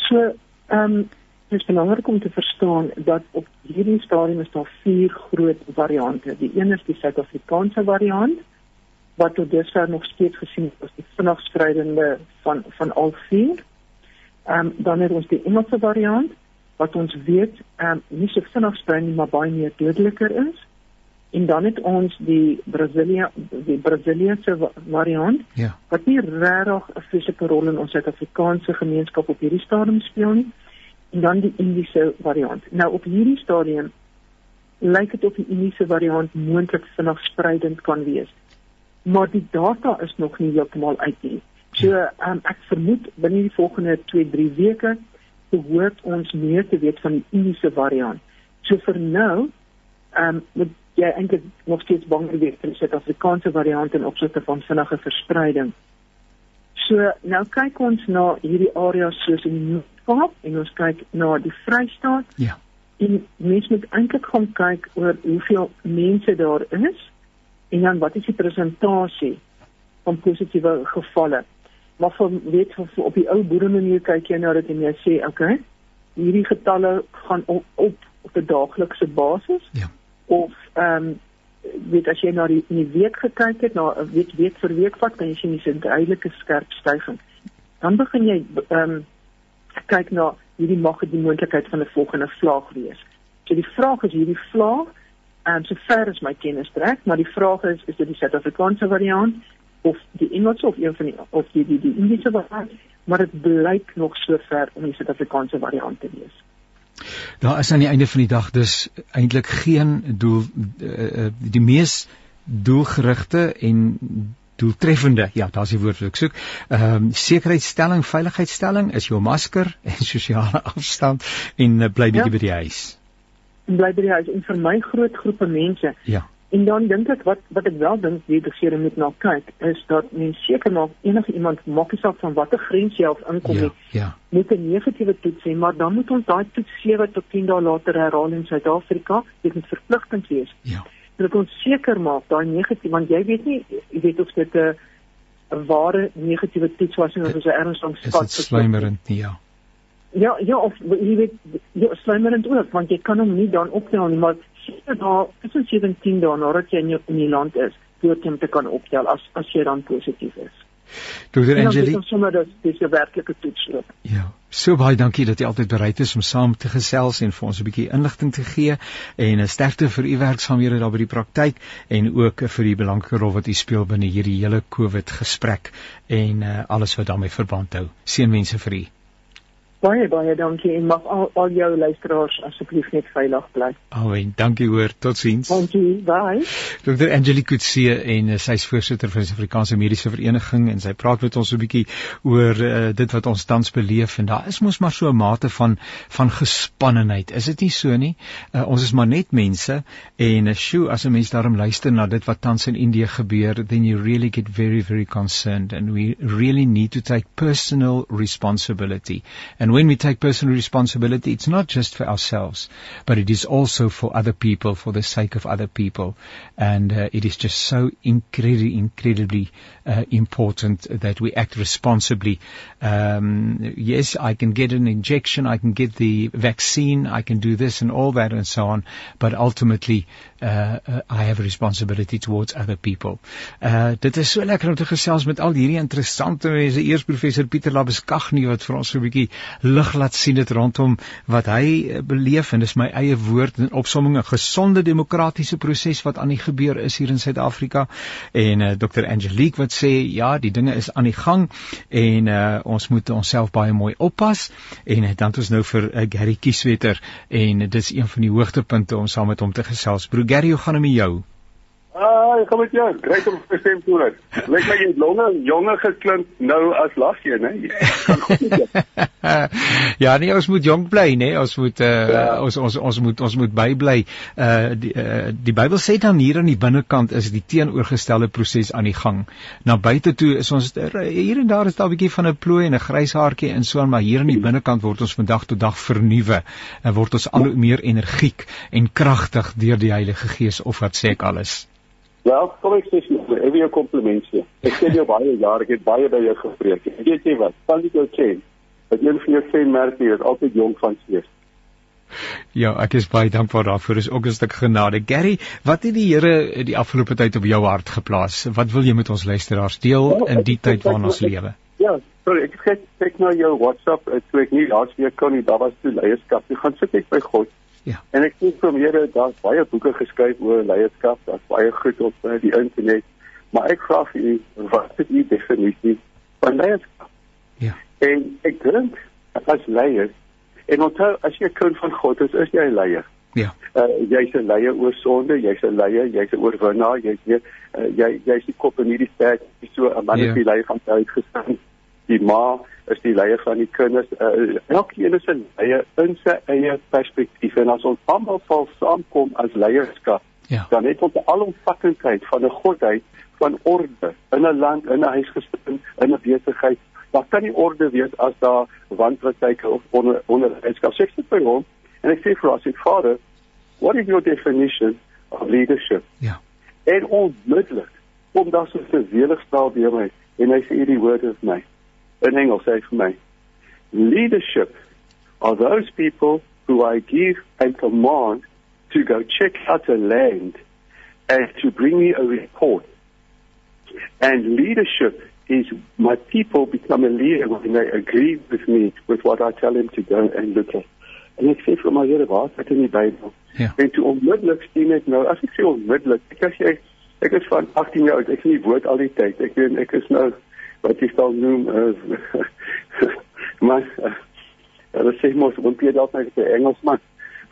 So, ehm um, dit is belangrik om te verstaan dat op hierdie stadium is daar vier groot variante. Die een is die Suid-Afrikaanse variant wat tot dusver nog steeds gesien word as die vinnig spreidende van van al vier. Ehm um, dan het ons die Engelse variant wat ons weet ehm um, nie so vinnig sprei nie maar baie meer dodeliker is. En dan het ons die Brasilia die Brasiliese variant ja. wat nie regtig 'n fisiese rol in ons Suid-Afrikaanse gemeenskap op hierdie stadium speel nie. En dan die Indiese variant. Nou op hierdie stadium lyk dit of die Indiese variant moontlik vinnig spreidend kan wees. Maar die data is nog nie heeltemal uit nie. So um, ek vermoed binne die volgende 2-3 weke behoort ons meer te weet van die Indiese variant. So vir nou, ehm um, jy eintlik nog steeds bang wees vir die Suid-Afrikaanse variant in opsigte van vinnige verspreiding. So nou kyk ons na hierdie areas soos in die Noord-Kaap en ons kyk na die Vrystaat. Ja. En mense moet eintlik gaan kyk oor hoeveel mense daar is en dan wat is die presentasie van positiewe gevalle maar van weet van op die ou boere manier kyk jy nou dat jy sê okay hierdie getalle gaan op op op 'n daaglikse basis ja of ehm um, weet as jy na die in die week gekyk het na weet week vir week wat kan jy sien dis 'n duidelike skerp stygings. Dan begin jy ehm um, kyk na hierdie mag die moontlikheid van 'n volgende vlaag wees. So die vraag is hierdie vlaag en um, so ver as my kennis trek maar die vraag is is dit die Suid-Afrikaanse variant of die Engelse of een van die of die die die Indiese variant, maar dit blyk nog so ver om die Suid-Afrikaanse variant te wees. Daar is aan die einde van die dag dus eintlik geen doel uh, die mees doelgerigte en doeltreffende ja daar's die woord wat ek soek ehm um, sekuriteitsstelling veiligheidsstelling is jou masker en sosiale afstand en uh, bly bietjie ja. by die huis bly by die huis en vir my groot groepe mense ja En dan dink ek wat wat ek wel dink die regering moet na kyk is dat mens seker maak enige iemand maak nie saak van watter grens jy af inkom nie. Ja, ja. Moet 'n negatiewe toets hê, maar dan moet ons daai toets 7 tot 10 dae later herhaal in Suid-Afrika. Dit moet verpligtend wees. Ja. Dat ons seker maak daai negatiewe want jy weet nie jy weet of dit 'n 'n ware negatiewe toets was of dit 'n ernstige spat is. Dit slymerend nie, ja. Ja, ja, of jy weet jy ja, slymerend ook want jy kan hom nie dan optel nie, maar daar tussen 17 dae nadat jy in jou in die land is, moet jy te kan optel as as jy dan positief is. Dr. Angelie, ons sommer dat dis 'n werklike toetsloop. Ja. So baie dankie dat jy altyd bereid is om saam te gesels en vir ons 'n bietjie inligting te gee en 'n sterkte vir u werksaamhede daar by die praktyk en ook vir die belangrike rol wat u speel binne hierdie hele COVID gesprek en uh, alles wat daarmee verband hou. Seënwense vir u. Baie baie dankie en mag al, al jou luisteraars asseblief net veilig bly. Amen. Dankie hoor. Totsiens. Dankie. Bye. Dr. Angelique Kutse en uh, sy is voorsitter van die Suid-Afrikaanse Mediese Vereniging en sy praat met ons 'n bietjie oor uh, dit wat ons tans beleef en daar is mos maar so 'n mate van van gespannenheid. Is dit nie so nie? Uh, ons is maar net mense en uh, sjoe as 'n mens daarom luister na dit wat tans in Indië gebeur, then you really get very very concerned and we really need to take personal responsibility. And when we take personal responsibility, it's not just for ourselves, but it is also for other people, for the sake of other people. And uh, it is just so incredibly, incredibly uh, important that we act responsibly. Um, yes, I can get an injection, I can get the vaccine, I can do this and all that and so on, but ultimately, uh, uh, I have a responsibility towards other people. Uh, dit is so lekker om te gesels met al hierdie interessante mense. Eers professor Pieter Labeskagh nie wat vir ons so 'n bietjie lig laat sien dit rondom wat hy eh, beleef en dis my eie woord en opsomming 'n gesonde demokratiese proses wat aan die gebeur is hier in Suid-Afrika en uh, eh, Dr Angelique wat sê ja die dinge is aan die gang en uh, ons moet onsself baie mooi oppas en uh, dan het ons nou vir uh, Gary Kieswetter en uh, dis een van die hoogtepunte om saam met hom te gesels. Bro Gary, hoe gaan dit met jou? Ah, kom met jou. Great om te stem toe. Lyk my jy longe jonge geklink nou as laas jy, né? ja, nee, ons moet jonk bly, né? Ons moet uh, ja. ons ons ons moet ons moet bybly. Uh die uh, die Bybel sê dan hier aan die binnekant is die teenoorgestelde proses aan die gang. Na buite toe is ons hier en daar is daar 'n bietjie van 'n plooi en 'n grys haartjie en so aan, maar hier aan die binnekant word ons van dag tot dag vernuwe en word ons al hoe meer energiek en kragtig deur die Heilige Gees of wat sê ek alles? Wel, kom ek sê vir jou, ek wil jou komplimenteer. Ek ken jou baie jare, ek het baie by jou gepreek. Weet jy wat? Van die jou ken dat een van jou kenmerke is altyd jonk van gees. Ja, ek is baie dankbaar daarvoor. Dis ook 'n stuk genade. Gary, wat het die Here die afgelope tyd op jou hart geplaas? Wat wil jy met ons luisteraars deel ja, in die tyd waarin ons lewe? Ja, sorry, ek kyk kyk na jou WhatsApp, ek sê ek nie laas week kon nie, daar was toe leierskap. Jy gaan sit net by God. Ja. En ek sien vir Here daar's baie boeke geskryf oor leierskap, daar's baie goed op uh, die internet, maar ek vra vir u, wat is u definisie van leierskap? Ja. En ek dink as leier en onthou as jy 'n kind van God is, is jy 'n leier. Ja. Uh, jy's 'n leier oor sonde, jy's 'n leier, jy's 'n oorwinnaar, jy's weer uh, jy jy's die kop in hierdie stad, jy so 'n man is ja. die leier van huis gestaan. Die ma is die leier van die kinders. Uh, elkeen is 'n leier in sy eie perspektief. En as ons almal sal saamkom as leierskap, ja. dan het ons 'n alomvattendheid van 'n godheid van orde in 'n land, in 'n huisgesin, in 'n besigheid. Daar kan nie orde wees as daar wanpraktyke of onder onderwyskap sê dit by hom en ek sê vir ons ek vader what is your definition of leadership? Ja. En onmiddellik om daar so welig staan by my en hy sê die woord is my in Engels sê vir my leadership are those people who I give and command to go check out a land and to bring me a report and leadership is my people become a leader when they agree with me with what I tell them to go and look at. En ek sê vir my Here, waar dit in die Bybel? Ja. En toe onmiddellik sien ek nou, as ek sê onmiddellik, ek as jy ek is van 18 jaar oud, ek sien die woord al die tyd. Ek weet ek is nou wat jy sal noem uh, maar uh, hulle sê mos want jy dalk net 'n Engelsman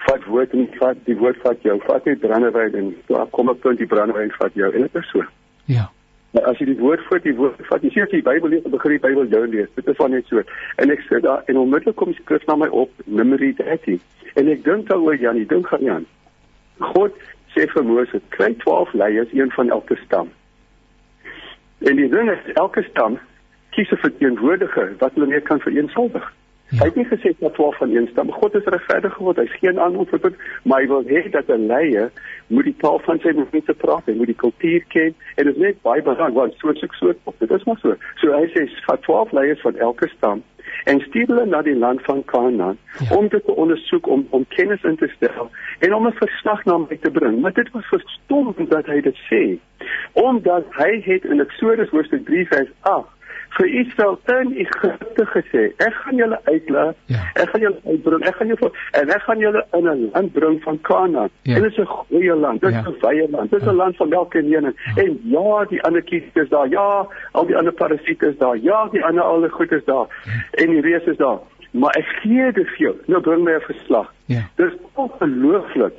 vat woord en vat die woord vat jou, vat die brandewyn en toe kom ek punt die brandewyn vat jou en dit is so. Ja. Maar as jy die woord voor die woord vat, jy sien as jy die Bybel lees, begin die Bybel jou lees. Dit is van net so. En ek sê daar en onmiddellik kom skrif na my op, Numeri 13. En ek dink daaroor Janie, dink gaan Jan. God sê vir Moses, kry 12 leiers, een van elke stam. En die ding is elke stam kies 'n verteenwoordiger wat hulle mee kan vereensalwig. Ja. Hy het nie gesê dat 12 van een stam. God is regverdig geword. Hy's geen vir dit, maar hy wil hê dat 'n leier moet die taal van sy mense praat en moet die kultuur ken. En dit is net baie belangrik want so so so op. Dit is maar so. So hy sê vat 12 leiers van elke stam en stuur hulle na die land van Kanaan ja. om dit te ondersoek om om kennis in te stel en om 'n verslag na my te bring. Maar dit was verstom dat hy dit sê. Omdat hy het in Eksodus hoofstuk 3 vers 8 vir Israel in Egipte gesê, ek gaan julle uitlaat. Ja. Ek gaan julle uitbring. Ek gaan julle en ek gaan julle in 'n land bring van Kanaan. Ja. Dit is 'n goeie land. Dit is ja. 'n wye land. Dit is 'n ja. land van melk en honing. Ja. En ja, die ander kies is daar. Ja, al die ander parasiete is daar. Ja, die ander al die goed is daar. Ja. En die reus is daar. Maar ek gee dit vir jou. Nou bring my 'n verslag. Ja. Dit is ongelooflik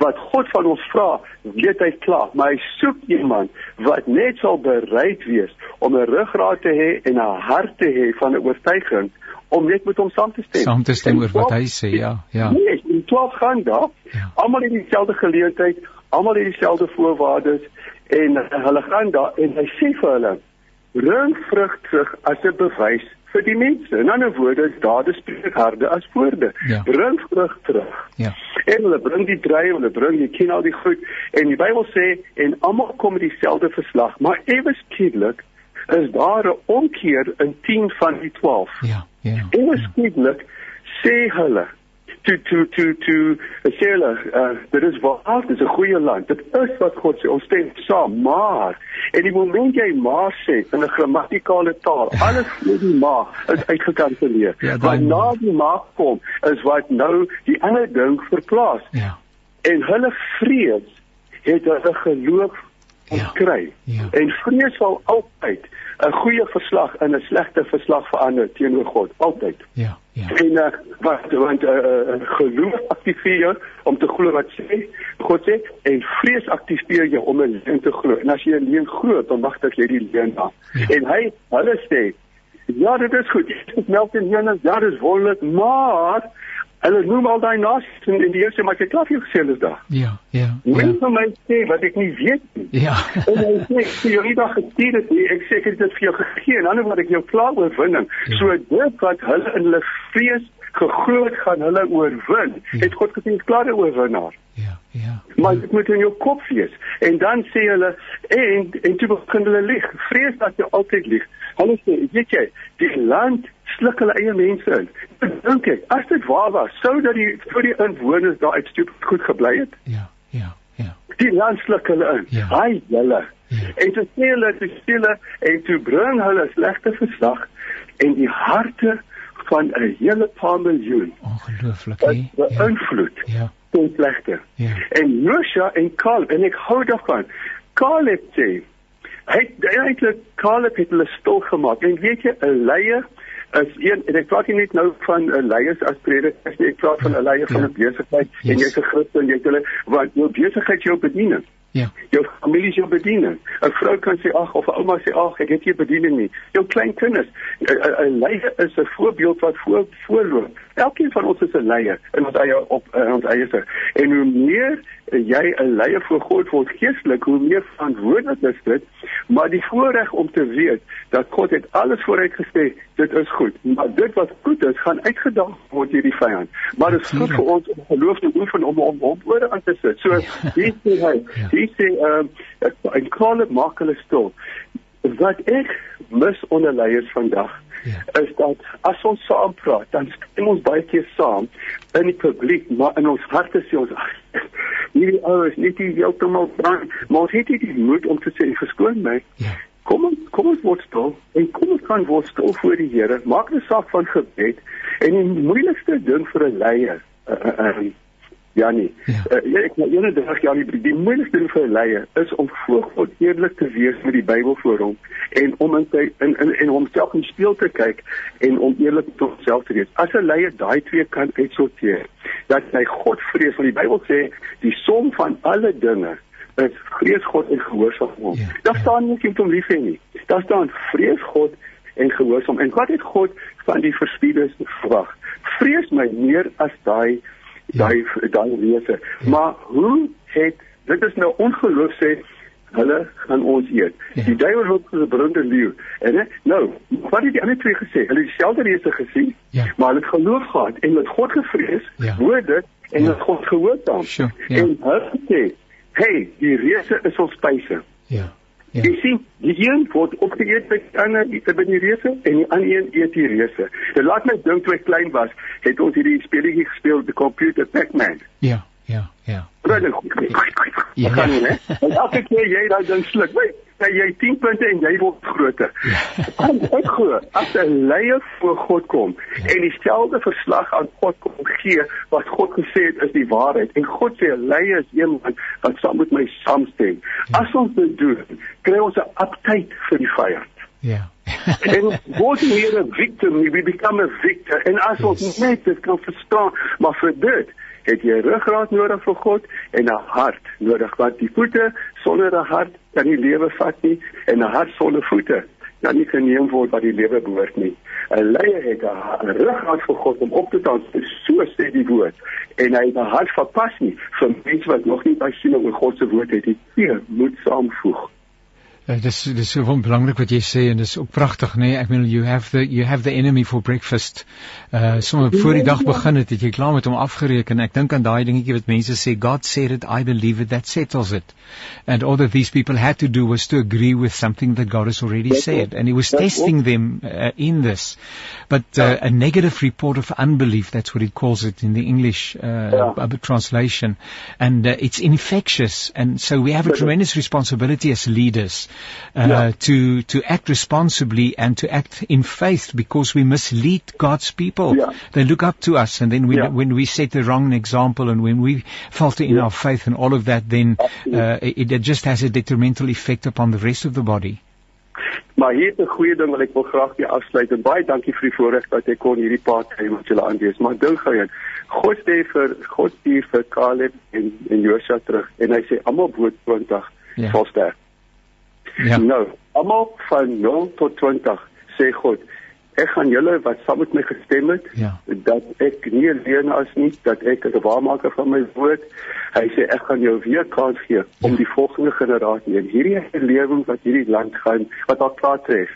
wat God van ons vra, weet hy klaar, maar hy soek iemand wat net sal bereid wees om 'n ruggraat te hê en 'n hart te hê van 'n oortuiging om net met hom saam te stem. Saam te stem oor wat hy sê, ja, ja. Nee, in 12 gaan daar. Ja. Almal het dieselfde geleentheid, almal het dieselfde voorwaardes en hulle gaan daar en hy sê vir hulle: "Bring vrug terug as 'n bewys vir die mense. In ander woorde, dade spreek harder as woorde. Ja. Bring vrug terug. Ja. En hulle bring die druiwe, hulle bring die kin al die goed en die Bybel sê en almal kom met dieselfde verslag, maar ewe skielik is daar 'n omkeer in 10 van die 12. Ja. Ja. Ewe skielik sê hulle to to to to sê hulle uh, dit is waar dit is 'n goeie land. Dit is wat God sê ons stem saam maar en die oomblik jy maar sê in 'n grammatikale taal alles vir die maar is uitgekanselleer. Ja, want na die maar kom is wat nou die ander ding verplaas. Ja. en hulle vrees het hulle geloof ja. kry. Ja. En vrees sal altyd 'n goeie verslag in 'n slegte verslag verander teenoor God, altyd. Ja. Ja. En uh, wat want uh, uh, geloof aktiveer om te glo wat sê God sê en vrees aktiveer jou om 'n leuen te glo. En as jy 'n leuen glo, dan mag dit jy die leuen na. Ja. En hy hulle sê ja, dit is goed. Dit melk en honing, ja, dit is wonderlik, maar Hulle noem al daai nasies in, in die eerste maar ek het klaar vir jou gesê hulle is daar. Ja, ja. Mense ja. my sê wat ek nie weet nie. Ja. en hy sê ek sê jy het daag gestuur dit nie. Ek sê ek het dit vir jou gegee en dan wat ek jou klaar oorwinning. Ja. So dit wat hulle in hulle vrees geglo het gaan hulle oorwin. Ja. Het God gesê klaar oorwinnaar. Ja, ja. Maar dit moet in jou kop wees. En dan sê hulle en en toe begin hulle lieg. Vrees dat jy altyd lieg. Hulle sê, weet jy, die land sluk hulle eie mense in. Dink ek, as dit waar was, sou dat die vir die inwoners daar uit stoep goed gebly het. Ja, ja, ja. Die land sluk hulle in. Ja. Haai hulle. Ja. En te sê hulle te stille en te bring hulle slegte verslag en die harte van 'n hele paar miljoen. Ongelooflik, hè? Ja. Invloed. Ja. Tot slegte. Ja. En Josha en Caleb en ek hou daarvan. Caleb sê hy eintlik Caleb het hulle stil gemaak en weet jy 'n leier is een en ek praat nie net nou van 'n uh, leiers as predikers nie, ek praat van 'n leier van 'n ja. besigheid yes. en jy's 'n Christen, jy het hulle wat jou besigheid jou bediening. Ja. Jou familie jou bediening. 'n Vrou kan sê ag of 'n ouma sê ag, ek het nie bediening nie. Jou klein kinders, 'n leier is 'n voorbeeld wat voor voorloop. Elkeen van ons is 'n leier in ons eie op in ons eie se. En hoe meer jy 'n leier voor God word geestelik, hoe meer verantwoordelik is dit, maar die voorreg om te weet dat God het alles vooruit gesê, dit is goed. Maar dit wat goed is, gaan uitgedaag word deur die vyand. Maar dit is goed vir ons om geloof te oefen om om hom oor aan te sit. So hier sê hy, hier sê ehm uh, 'n kalle maak hulle stil. Wat ek mis onder leiers vandag Ja. is dat as ons saam praat, dan stem ons baie keer saam in die publiek, maar in ons harte sê ons hierdie ouers net nie heeltemal brand, maar ons het nie die moed om te sê verskoon my. Ja. Kom ons kom ons word stil en kom ons kan word stil voor die Here. Maak 'n saak van gebed en die moeilikste ding vir 'n leier uh, uh, uh, Ja nee. Ja. Uh, ek nou ene dag ja die, moeilikste ding vir 'n leier is om voor God eerlik te wees met die Bybel voor hom en om in sy in in en homself in speel te kyk en om eerlik tot homself te wees. As 'n leier daai twee kan uitsorteer, dat hy God vrees want die Bybel sê die som van alle dinge is vrees God en gehoorsaam hom. Ja, Daar staan nie iets om lief hê nie. Daar staan vrees God en gehoorsaam. En wat het God van die verspieders verwag? Vrees my meer as daai daai ja. daai wese. Ja. Maar hoe het dit is nou ongeloof sê hulle gaan ons eet. Ja. Die duiwel loop so 'n brande leeu. En nou, wat het die ander twee gesê? Hulle het dieselfde reëse gesien, ja. maar hulle het geloof gehad en met God gevrees, ja. hoor dit en ja. het God gehoorsaam. Sure. Ja. En hulle sê, "Hey, die reëse is ons spyse." Ja. Ja. Jy sien, die een word opgeëet by ander by die reëse en die ander een eet die reëse. Dit laat my dink toe ek klein was, het ons hierdie speletjie gespeel, die computer Pac-Man. Ja, ja, ja. Reg. Ja. Kan nie, hè? En elke keer jy daai ding sluk, weet jy, jy 10 punte en jy word groter. Ja. ek glo as 'n leier voor God kom en dieselfde verslag aan God kom gee wat God gesê het is die waarheid en God sê 'n leier is een wat saam met my saamstem. Ja. As ons dit doen, kry ons 'n aptyd vir die vyand. Ja. en word nie 'n victim, we become a victor. En as yes. ons net dit kan verstaan, maar vir dit het jy ruggraat nodig vir God en 'n hart nodig want die voete sonder 'n hart kan nie lewe vat nie en 'n hart sonder voete kan nie geneem word wat die lewe behoort nie. 'n Leier het 'n ruggraat vir God om op te staan, so sê die woord. En hy het 'n hart verpas nie vir mense wat nog nie by sien oor God se woord het nie. Hier moet saamvoeg. Uh, dis dis so belangrik wat jy sê en dis ook pragtig nê nee? ek bedoel you have the you have the enemy for breakfast. Uh sommer voor die dag begin het het jy klaar met hom afgereken. Ek dink aan daai dingetjie wat mense sê God said it I believe it. That settles it. And all that these people had to do was to agree with something that God has already said. And he was testing them uh, in this. But uh, a negative report of unbelief that's what he calls it in the English uh, translation. And uh, it's infectious. And so we have a tremendous responsibility as leaders uh, yeah. to to act responsibly and to act in faith because we mislead God's people. Yeah. They look up to us, and then we, yeah. when we set the wrong example and when we falter in our faith and all of that, then uh, it, it just has a detrimental effect upon the rest of the body. Maar hier is 'n goeie ding wat ek wil graag mee afsluit en baie dankie vir die voorreg dat ek kon hierdie paar tyd met julle aanwees. Maar dink gou een. God sê vir God stuur vir Caleb en en Josua terug en hy sê almal bo 20 ja. sal sterf. Ja. Nou, almal van 0 tot 20 sê God ek gaan julle wat saam met my gestem het ja. dat ek nie alleen as nie dat ek 'n waarmaker van my woord hy sê ek gaan jou weer kans gee om ja. die volgende generasie en hierdie lewing wat hierdie land gaan wat al klaar tref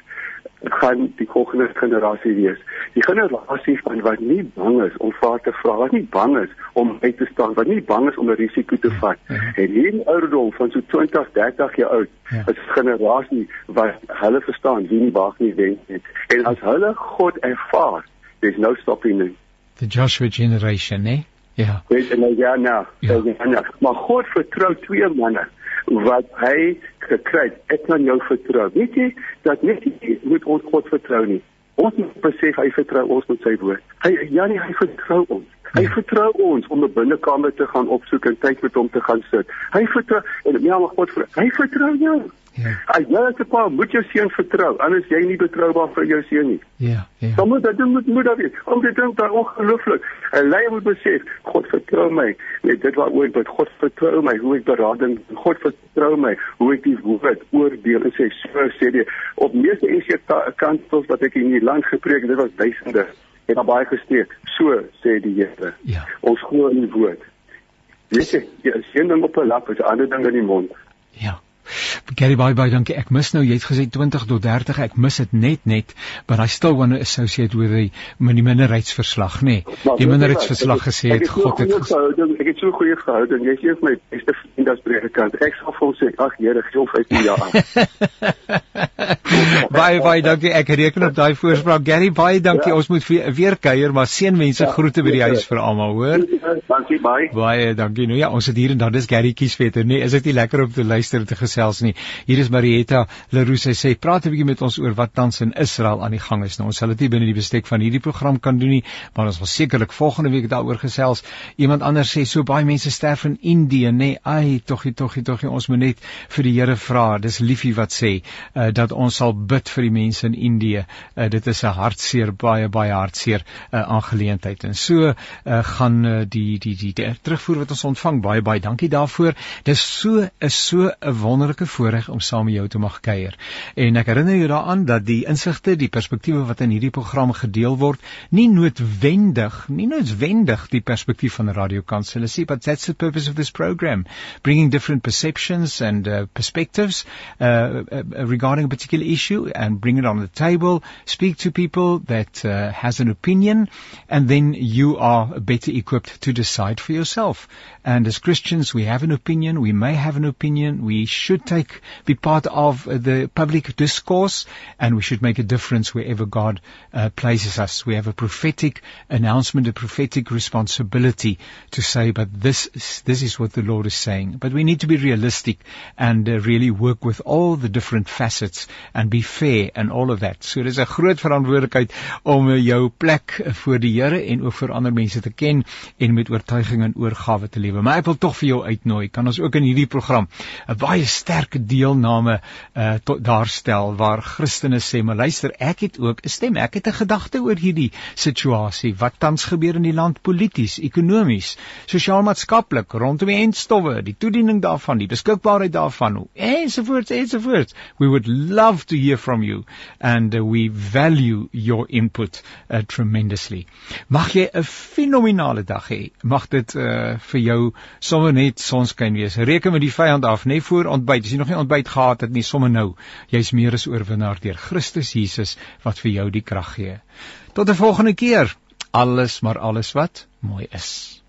gaan die volgende generasie wees. Die generasie van wat nie bang is om vrae te vra, wat nie bang is om uit te staan, wat nie bang is om 'n risiko te vat. Ja, ja. En hierdie ouderdom van so 20, 30 jaar oud, ja. is 'n generasie wat hulle verstaan wie nie wag nie wen nie. En as hulle God ervaar, there's no stopping them. The Joshua generation, né? Ja. Weet jy nou ja, nou. Ja. ja. Maar God vertrou twee manne wat hy gekry het. Ek kan jou vertrou. Weet jy dat net jy moet ons God vertrou nie. Ons moet besef hy vertrou ons met sy woord. Hy ja nee, hy vertrou ons. Hy vertrou ons om 'n binnekamer te gaan opsoek en tyd met hom te gaan sit. Hy vertrou en ja, maar God vertrou. Hy vertrou jou. Ja. As jy as 'n pa moet jou seun vertrou, anders jy nie betroubaar vir jou seun nie. Ja, ja. Dan moet dit moet moet daar wees. Om dit ding daar ongelooflik. 'n Leier moet besef, God vertrou my. Net dit wat ooit wat God vertrou my, hoe ek berading, God vertrou my, hoe ek die woord oordeel en sê so sê die op meeste enige kantels wat ek in die land gepreek, dit was duisende. Het al baie gesteek. So sê die Here. Ja. Ons glo in die woord. Weet jy, jy is een ding op 'n lap, is 'n ander ding in die mond. Ja. Gary baie baie dankie. Ek mis nou jy het gesê 20 tot 30. Ek mis dit net net, but I still want to associate with the met die minderheidsverslag, nê. Nee. Die minderheidsverslag gesê het God het gehouding. Ek het so goeie verhouding. Jy is my beste vriend as predikant. Ek sal vir hom sê, ag Here, gee hom 15 jaar. baie baie dankie. Ek reken op daai voorspraak. Gary, baie dankie. Ja. Ons moet weer kuier, maar seën mense ja, groete by die huis vir almal, hoor. Dankie baie. Baie dankie. Nou ja, ons het hier en dan dis Gary Kieswetter, nê. Nee, is dit nie lekker om te luister te gesels gesels nie. Hier is Marietta Leroux. Sy sê praat 'n bietjie met ons oor wat tans in Israel aan die gang is. Nou ons sal dit nie binne die bestek van hierdie program kan doen nie, maar ons wil sekerlik volgende week daaroor gesels. Iemand anders sê so baie mense sterf in Indië, nê. Nee, ai, togie, togie, togie. Ons moet net vir die Here vra. Dis liefie wat sê uh, dat ons sal bid vir die mense in Indië. Uh, dit is 'n hartseer, baie baie hartseer uh, aangeleentheid. En so uh, gaan uh, die die die, die terugvoer wat ons ontvang. Baie baie dankie daarvoor. Dis so is so 'n wonderlike wonderlike voorreg om saam met jou te mag kuier. En ek herinner jou daaraan dat die insigte, die perspektiewe wat in hierdie program gedeel word, nie noodwendig, nie noodwendig die perspektief van Radio Kansel is, but that's the purpose of this program, bringing different perceptions and uh, perspectives uh, uh, regarding a particular issue and bring it on the table, speak to people that uh, has an opinion and then you are better equipped to decide for yourself. And as Christians, we have an opinion, we may have an opinion, we should take, be part of the public discourse, and we should make a difference wherever God uh, places us. We have a prophetic announcement, a prophetic responsibility to say, but this, this is what the Lord is saying. But we need to be realistic and uh, really work with all the different facets and be fair and all of that. So dis 'n groot verantwoordelikheid om uh, jou plek voor die Here en ook vir ander mense te ken en met oortuiging en oorgawe te lewe. Maar ek wil tog vir jou uitnooi. Kan ons ook in hierdie program 'n baie sterk deelname uh tot daarstel waar Christene sê, "Maar luister, ek het ook 'n stem. Ek het 'n gedagte oor hierdie situasie wat tans gebeur in die land polities, ekonomies, sosiaal-maatskaplik rondom die entstowwe, die toediening daarvan, die beskikbaarheid daarvan, ensovoorts ensovoorts. We would love to hear from you and uh, we value your input uh, tremendously. Mag jy 'n fenominale dag hê. Mag dit uh vir jou sommer net sonskyn wees. Reken met die vyand af, net voor ontbyt. As jy nog nie ontbyt gehad het nie, sommer nou. Jy's meer as oorwinnaar deur Christus Jesus wat vir jou die krag gee. Tot 'n volgende keer. Alles maar alles wat mooi is.